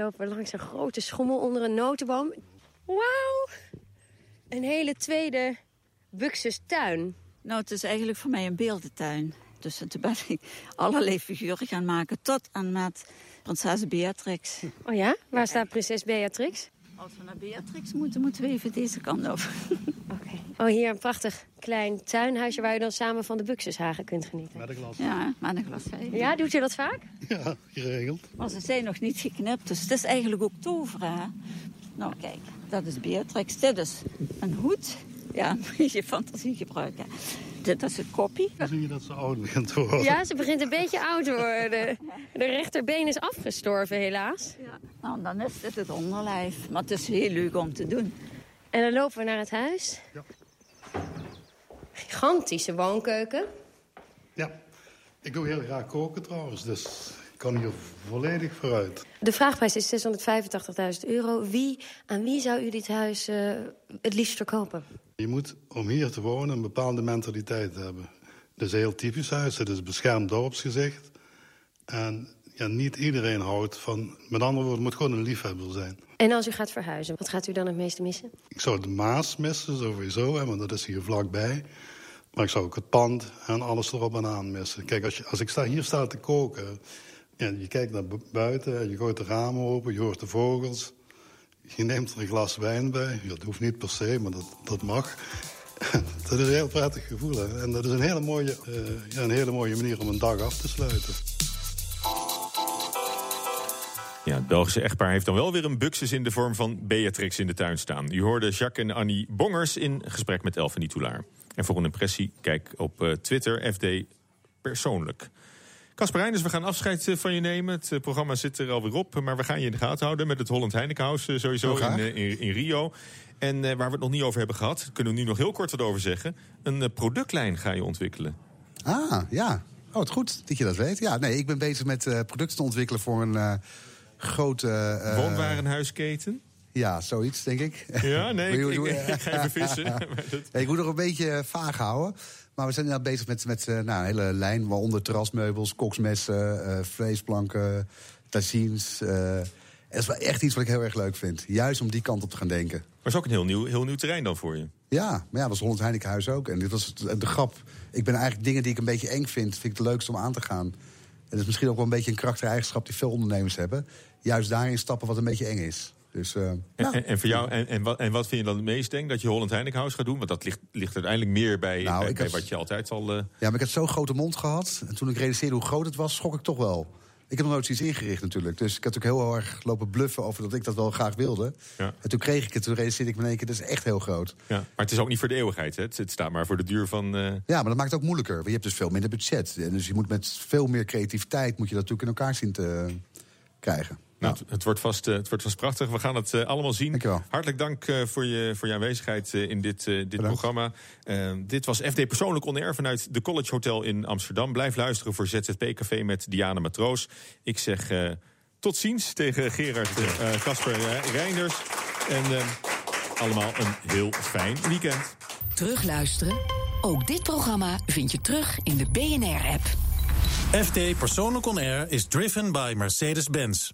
Lopen we langs een grote schommel onder een notenboom. Wauw! Een hele tweede buxustuin. Nou, het is eigenlijk voor mij een beeldentuin. Dus toen ben ik allerlei figuren gaan maken. Tot en met prinses Beatrix. Oh ja? Waar staat prinses Beatrix? Als we naar Beatrix moeten, moeten we even deze kant op. Oh, hier een prachtig klein tuinhuisje waar u dan samen van de buxushagen kunt genieten. Met een glas. Ja, met een glas wijn. Ja, doet u dat vaak? Ja, geregeld. Maar ze zijn nog niet geknipt, dus het is eigenlijk ook toveren. hè. Nou, kijk, dat is Beatrix. Dit is een hoed. Ja, een beetje fantasie gebruiken. Dit is het koppie. Dan zie je dat ze oud begint te worden. Ja, ze begint een beetje oud te worden. De rechterbeen is afgestorven, helaas. Nou, dan is dit het onderlijf. Maar het is heel leuk om te doen. En dan lopen we naar het huis. Gigantische woonkeuken. Ja, ik doe heel graag koken trouwens, dus ik kan hier volledig vooruit. De vraagprijs is 685.000 euro. Wie, aan wie zou u dit huis eh, het liefst verkopen? Je moet om hier te wonen een bepaalde mentaliteit hebben. Het is een heel typisch huis, het is beschermd dorpsgezicht. En ja, niet iedereen houdt van... Met andere woorden, het moet gewoon een liefhebber zijn. En als u gaat verhuizen, wat gaat u dan het meeste missen? Ik zou de Maas missen, sowieso, hè, want dat is hier vlakbij. Maar ik zou ook het pand en alles erop en aan missen. Kijk, als, je, als ik sta, hier sta te koken... Ja, je kijkt naar bu- buiten, je gooit de ramen open, je hoort de vogels. Je neemt er een glas wijn bij. Dat hoeft niet per se, maar dat, dat mag. dat is een heel prettig gevoel. En dat is een hele, mooie, eh, ja, een hele mooie manier om een dag af te sluiten. Ja, het Belgische echtpaar heeft dan wel weer een buxus in de vorm van Beatrix in de tuin staan. U hoorde Jacques en Annie Bongers in gesprek met Elfanie Toulaar. En voor een impressie, kijk op eh, Twitter, FD persoonlijk. Casper Reinders, we gaan afscheid eh, van je nemen. Het eh, programma zit er alweer op, maar we gaan je in de gaten houden... met het Holland Heinekenhuis eh, sowieso in, eh, in, in Rio. En eh, waar we het nog niet over hebben gehad, kunnen we nu nog heel kort wat over zeggen. Een eh, productlijn ga je ontwikkelen. Ah, ja. Oh, het goed dat je dat weet. Ja, nee, ik ben bezig met eh, producten te ontwikkelen voor een eh, grote... eh, Woonwarenhuisketen? Ja, zoiets, denk ik. Ja, nee, ik, ik, doe- ik ga even vissen. Dat- ik moet nog een beetje eh, vaag houden. Maar we zijn inderdaad bezig met, met eh, nou, een hele lijn... waaronder terrasmeubels, koksmessen, eh, vleesplanken, tagines. en dat is wel echt iets wat ik heel erg leuk vind. Juist om die kant op te gaan denken. Maar is ook een heel nieuw, heel nieuw terrein dan voor je. Ja, maar ja, dat was Holland Heinekenhuis ook. En dit was het- de grap. Ik ben eigenlijk dingen die ik een beetje eng vind... vind ik het leukste om aan te gaan. En dat is misschien ook wel een beetje een karaktereigenschap... die veel ondernemers hebben. Juist daarin stappen wat een beetje eng is. Dus, eh, En, nou, en, en voor jou, en, en, wat, en wat vind je dan het meest denk dat je Holland Heinekenhuis gaat doen? Want dat ligt, ligt uiteindelijk meer bij, Nou, bij, ik bij had- wat je altijd al. eh, Ja, maar ik had zo'n grote mond gehad. En toen ik realiseerde hoe groot het was, schrok ik toch wel. Ik heb nog nooit zoiets ingericht natuurlijk. Dus ik had ook heel erg lopen bluffen over dat ik dat wel graag wilde. Ja. En toen kreeg ik het, toen realiseerde ik me in één keer... dat is echt heel groot. ja. Maar het is ook niet voor de eeuwigheid. Hè? Het, het staat maar voor de duur van. eh, Ja, maar dat maakt het ook moeilijker. Want je hebt dus veel minder budget. En dus je moet met veel meer creativiteit... moet je dat natuurlijk in elkaar zien te krijgen. Nou, het, het wordt vast, eh, het wordt vast prachtig. We gaan het eh, allemaal zien. Dankjewel. Hartelijk dank eh, voor, je, voor je aanwezigheid eh, in dit, eh, dit programma. Dit was FD Persoonlijk On Air vanuit de College Hotel in Amsterdam. Blijf luisteren voor ZZP Café met Diana Matroos. Ik zeg eh, tot ziens tegen Gerard eh, Casper Reinders. En allemaal een heel fijn weekend. Terugluisteren? Ook dit programma vind je terug in de BNR-app. FD Persoonlijk On Air is driven by Mercedes-Benz.